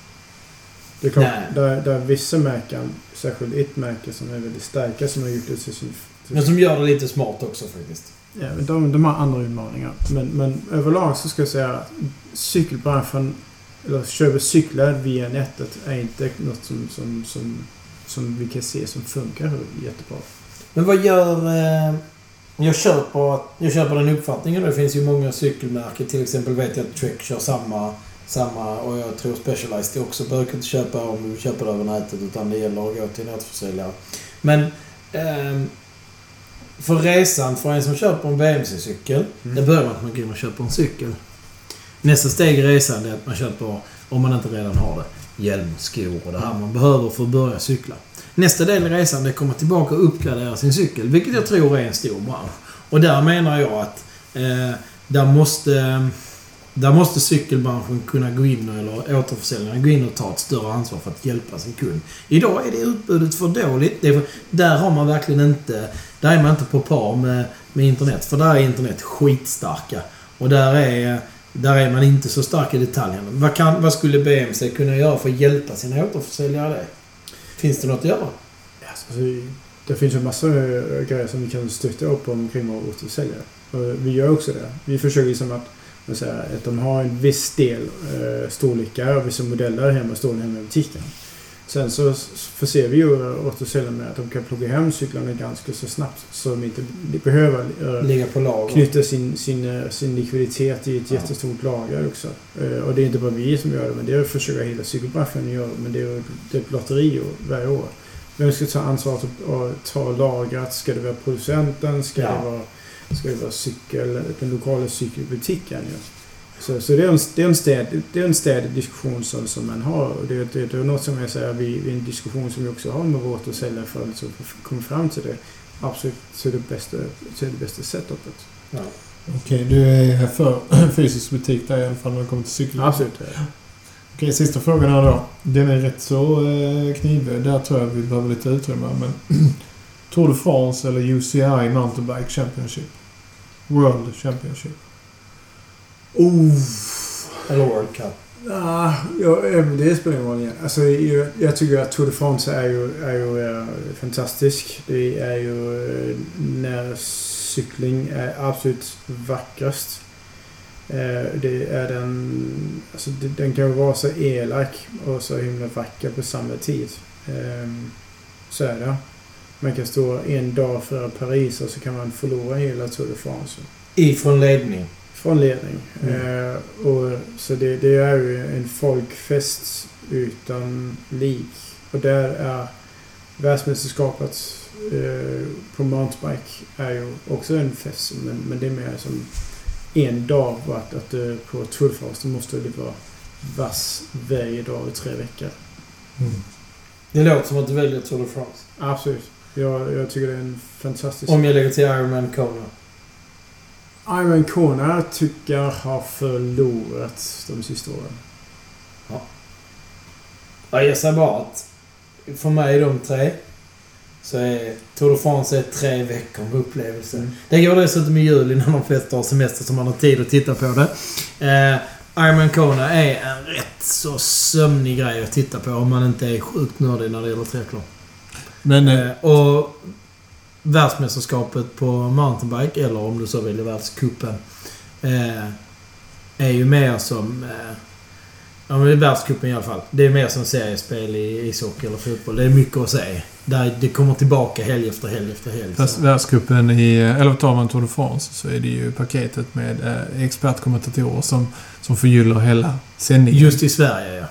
Det är klart, Nej. där, där vissa märken, särskilt ett märke som är väldigt starka som har gjort det till sin... Men som gör det lite smart också faktiskt. Ja, men de, de har andra utmaningar. Men, men överlag så ska jag säga att cykelbranschen, eller köpa cyklar via nätet, är inte något som, som, som, som vi kan se som funkar jättebra. Men vad gör... Eh, jag, köper, jag köper den uppfattningen. Det finns ju många cykelmärken. Till exempel vet jag att Trek kör samma, samma och jag tror Specialized också. Behöver inte köpa om du köper det över nätet utan det gäller att gå till nätförsäljare. Men... Eh, för resan för en som köper en BMC-cykel. Mm. Det börjar med att man går in och köper en cykel. Nästa steg i resan är att man köper, om man inte redan har det, hjälm, skor och det här man behöver för att börja cykla. Nästa del i resan är att komma tillbaka och uppgradera sin cykel, vilket jag tror är en stor bransch. Och där menar jag att eh, där måste... Där måste cykelbranschen kunna gå in, eller återförsäljarna gå in och ta ett större ansvar för att hjälpa sin kund. Idag är det utbudet för dåligt. Det för, där har man verkligen inte... Där är man inte på par med, med internet. För där är internet skitstarka. Och där är, där är man inte så stark i detaljerna. Vad, kan, vad skulle BMC kunna göra för att hjälpa sina återförsäljare det? Finns det något att göra? Alltså, det finns ju massor av eh, grejer som vi kan stötta upp omkring våra återförsäljare. Och vi gör också det. Vi försöker liksom att, Säga, att de har en viss del eh, storlekar och vissa modeller hemma stående hemma i butiken. Sen så förser vi ju återförsäljare med att de kan plocka hem cyklarna ganska så snabbt så de inte behöver eh, Ligga på lager. knyta sin, sin, eh, sin likviditet i ett jättestort lager också. Eh, Och det är inte bara vi som gör det, men det försöker hela cykelbranschen göra. Men det är ju det är ett lotteri varje år. Vem ska ta ansvaret att ta lagret? Ska det vara producenten? Ska, Ja. det, vara, ska det vara cykel, den lokala cykelbutiken? Ja. Så, så det är en, det är en, städ, det är en städig diskussion som, som man har. Och det, det, det är något som jag säger, vi, vi en diskussion som vi också har med vårt säljare för att liksom komma fram till det. Absolut till det bästa, till det bästa setupet. Ja. Okej, du är för fysisk butik där i alla fall när det kommer till cykel. Absolut. Okej, sista frågan här då. Den är rätt så eh, knivig. Där tror jag vi behöver lite utrymme. Men Tour de France eller UCI Mountainbike Championship? World Championship. Eller World Cup. Ah, ja, det spelar ingen roll igen. Alltså, jag, jag tycker att Tour de France är ju, är ju eh, fantastisk. Det är ju eh, när cykling är absolut vackrast. Eh, det är den... Alltså, den kan ju vara så elak och så himla vacker på samma tid. Eh, så är det. Man kan stå en dag före Paris och så kan man förlora hela Tour de France. Ifrån ledning. Från ledning. Mm. Eh, och, så det, det är ju en folkfest utan lik. Och där är världsmästerskapet eh, på mountainbike är ju också en fest. Men, men det är mer som en dag. Och att, att eh, på då måste det vara vass varje dag i tre veckor. Mm. Det låter som att du väljer Tour de France. Absolut. Jag, jag tycker det är en fantastisk... Om jag lägger till Ironman Kona. Iron Kona tycker jag har förlorat de sista åren. Ja, jag säger bara att för mig de tre så är Tour de France är tre veckor med upplevelse. Mm. Det går dessutom i juli när de flesta har semester så man har tid att titta på det. Eh, Ironman Kona är en rätt så sömnig grej att titta på om man inte är sjukt nördig när det gäller triathlon. Men eh, Eh, och världsmästerskapet på mountainbike, eller om du så vill världscupen, eh, är ju mer som... Eh, ja, men världscupen i alla fall. Det är mer som seriespel i ishockey eller fotboll. Det är mycket att se. Där det kommer tillbaka helg efter helg efter helg. fast världscupen i... Eller tar man Tour de France så är det ju paketet med eh, expertkommentatorer som, som förgyller hela sändningen. Just i Sverige, ja.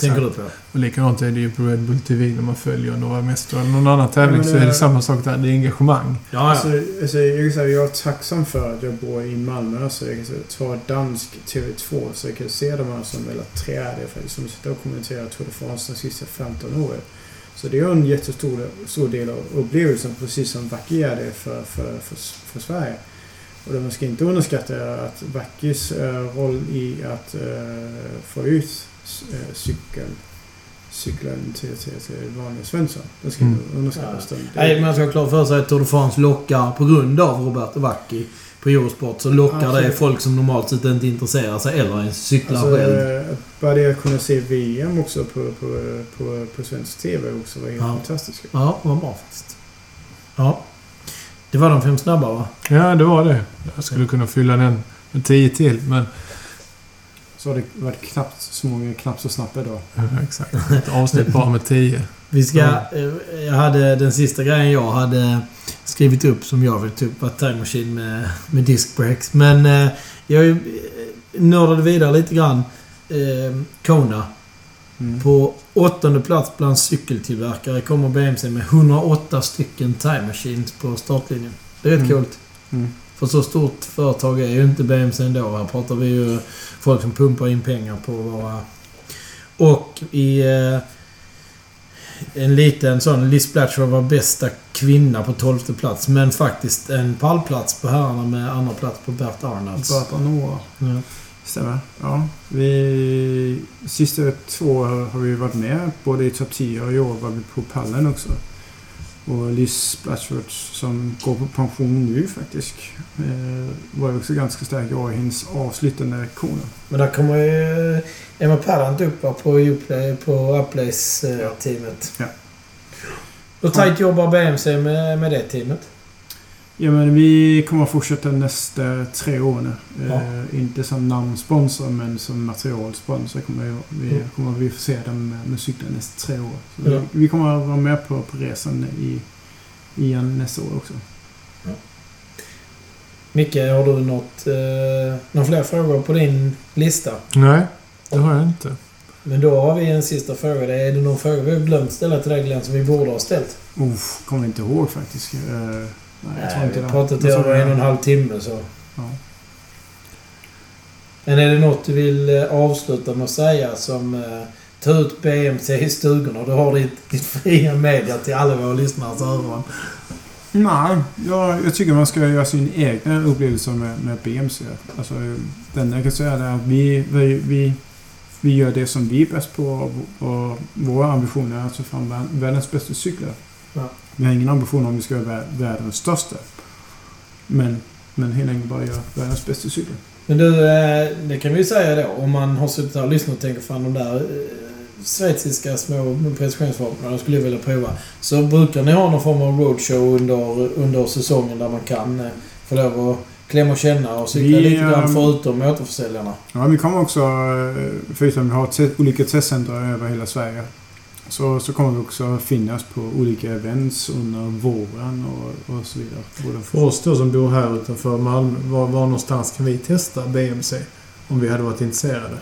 Tänker du på? Och likadant är det ju på Red Bull TV när man följer några mästare eller någon annan tävling Ja, så är det- samma sak där. Det är engagemang. Ja, Alltså, ja. alltså, jag, kan säga, jag är tacksam för att jag bor i Malmö så jag kan säga, ta dansk TV2 så jag kan se de här som eller träder för som sitter och kommenterar Tour de France de sista 15 åren. Så det är en jättestor stor del av upplevelsen precis som Backe är det för, för, för, för Sverige. Och det man ska inte underskatta är att Backes eh, roll i att eh, få ut cykel cykeln till, till, till vanliga Svensson. Det ska Mm. underskattas. Det- Nej, man ska ha klart för sig att Tour de France lockar, på grund av Roberto Vacchi på Eurosport, så lockar det Absolut. folk som normalt sett inte intresserar sig eller ens cyklar Alltså, själv. eh, bara det att kunna se VM också på, på, på, på svensk TV också var helt Ja. fantastiskt. Ja, vad bra faktiskt. Ja. Det var de fem snabba va? Ja, det var det. Jag skulle kunna fylla den med tio till, men... Så har det varit knappt så många, knappt så snabbt idag. Ja, exakt. Ett avsnitt bara med tio. Vi ska... Eh, Jag hade den sista grejen jag hade skrivit upp som jag vill ta upp var Time Machine med, med disc breaks. Men eh, jag eh, nördade vidare lite grann. Eh, Kona. Mm. På åttonde plats bland cykeltillverkare kommer BMC med 108 stycken Time Machines på startlinjen. Det är rätt Mm. coolt. Mm. För så stort företag är ju inte BMC ändå. Här pratar vi ju folk som pumpar in pengar på våra... Och i... Eh, en liten sån... Liz Blatcher var bästa kvinna på tolfte plats. Men faktiskt en pallplats på herrarna med andra plats på Bert Arnalds. Bert Arnault. Ja. Stämmer. Ja. Vi, sista två har vi varit med. Både i topp 10 och i år var vi på pallen också. Och Liz Blatchford som går på pension nu faktiskt. Eh, var ju också ganska stark i hennes avslutande kona. Men där kommer ju eh, Emma Pallant upp va, på Uplay, på Uplays-teamet. Ja. Hur tajt jobbar BMC med, med det teamet? Ja men vi kommer att fortsätta nästa tre år nu. Ja. Eh, inte som namnsponsor men som materialsponsor kommer vi, vi, Mm. kommer vi förse dem med, med cyklar nästa tre år. Så Ja. vi, vi kommer att vara med på, på resan i, igen nästa år också. Micke, har du något, eh, några fler frågor på din lista? Nej, det har jag inte. Men då har vi en sista fråga. Det är det någon fråga vi har glömt ställa till dig Glenn som vi borde ha ställt? Uff, kommer inte ihåg faktiskt. Eh, nej, jag tror inte vi det. pratat i över en och en halv timme så. Ja. Men är det något du vill eh, avsluta med att säga som eh, ta ut BMC i stugorna? Du har ditt, ditt fria media till alla våra lyssnares öron. Nej, jag, jag tycker man ska göra sin egna upplevelse med, med BMC. Alltså, den jag kan säga är att vi, vi, vi, vi gör det som vi är bäst på och våra ambitioner är att ta fram vär- världens bästa cyklar. Ja. Vi har ingen ambition om vi ska vara vär- världens största. Men, men helt enkelt bara göra världens bästa cyklar. Men du, eh, det kan vi ju säga då. Om man har suttit här och lyssnat och tänker fan de där eh, schweiziska små precisionsvapnen de skulle jag vilja prova. Så brukar ni ha någon form av roadshow under, under säsongen där man kan eh, få lov att klämma och känna och cykla Vi, lite grann ehm, förutom återförsäljarna. Ja, vi kommer också, förutom vi har olika testcenter över hela Sverige, så, så kommer vi också finnas på olika events under våren och, och så vidare. Både För oss då som bor här utanför Malmö, var, var någonstans kan vi testa BMC? Om vi hade varit intresserade.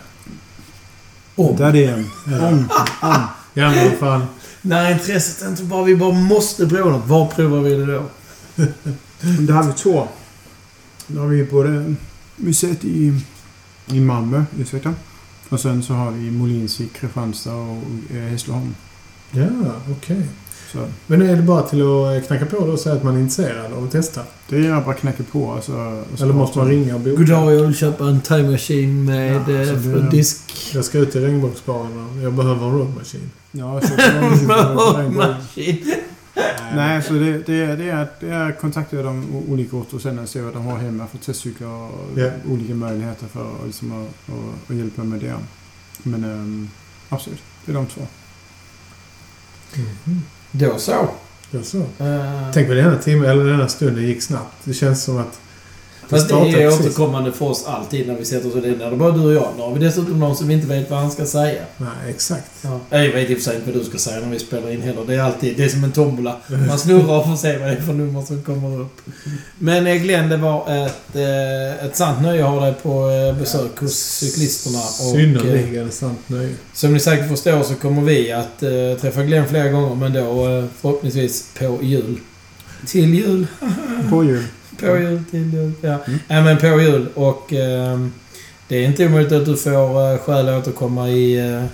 Om. Där är en. Om. Om. Ja, men fan. När intresset inte bara vi bara måste prova något. Var provar vi det då? Där har vi två. Då har vi både museet i, i Malmö, ursäkta. Och sen så har vi Molins i Kristianstad och eh, Hässleholm. Ja, okej. Så Men är det bara till att knacka på då och säga att man är intresserad av att testa? det är bara att knacka på. Alltså, Eller måste man ringa och boka? Goddag, jag vill köpa en time machine med Ja, eh, det- disk. Jag ska ut i regnbågsbanan. Jag behöver en roadmaskin. Ja, så det Maskin. Nej, så det, det, är, det, är, det är att kontakta de o- olika orter och sen se vad de har hemma för testcyklar och Ja. olika möjligheter för att, liksom, att, att, att hjälpa med det. Men um, absolut, det är de två. Mhm. Då så. Ja, så. Eh, Tänk vad denna timme, eller denna stunden gick snabbt. Det känns som att... Fast det är precis. återkommande för oss alltid när vi sätter oss och det är bara du och jag. Nu har vi dessutom någon som vi inte vet vad han ska säga. Nej, exakt. Ja. Jag vet i och för sig inte vad du ska säga när vi spelar in heller. Det är alltid... Det är som en tombola. Man snurrar och får se vad det är för nummer som kommer upp. Men eh, Glenn, det var ett, eh, ett sant nöje att ha dig på eh, besök hos cyklisterna. Och, Synnerligen sant nöje. Som ni säkert förstår så kommer vi att träffa Glenn flera gånger, men då förhoppningsvis på jul. Till jul. På jul. På jul, till jul. Ja. Mm. Nej, men på jul. Och ehm, det är inte omöjligt att du får uh, skäl att återkomma i, eh,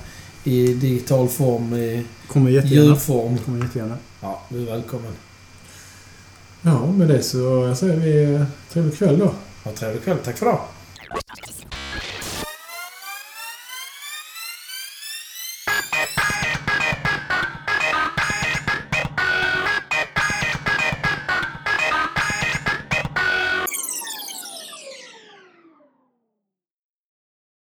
i digital form, i Kommer jättegärna. ljudform. Kommer jättegärna. Ja, du är välkommen. Ja, med det så säger vi eh, trevlig kväll då. Ha trevlig kväll. Tack för idag.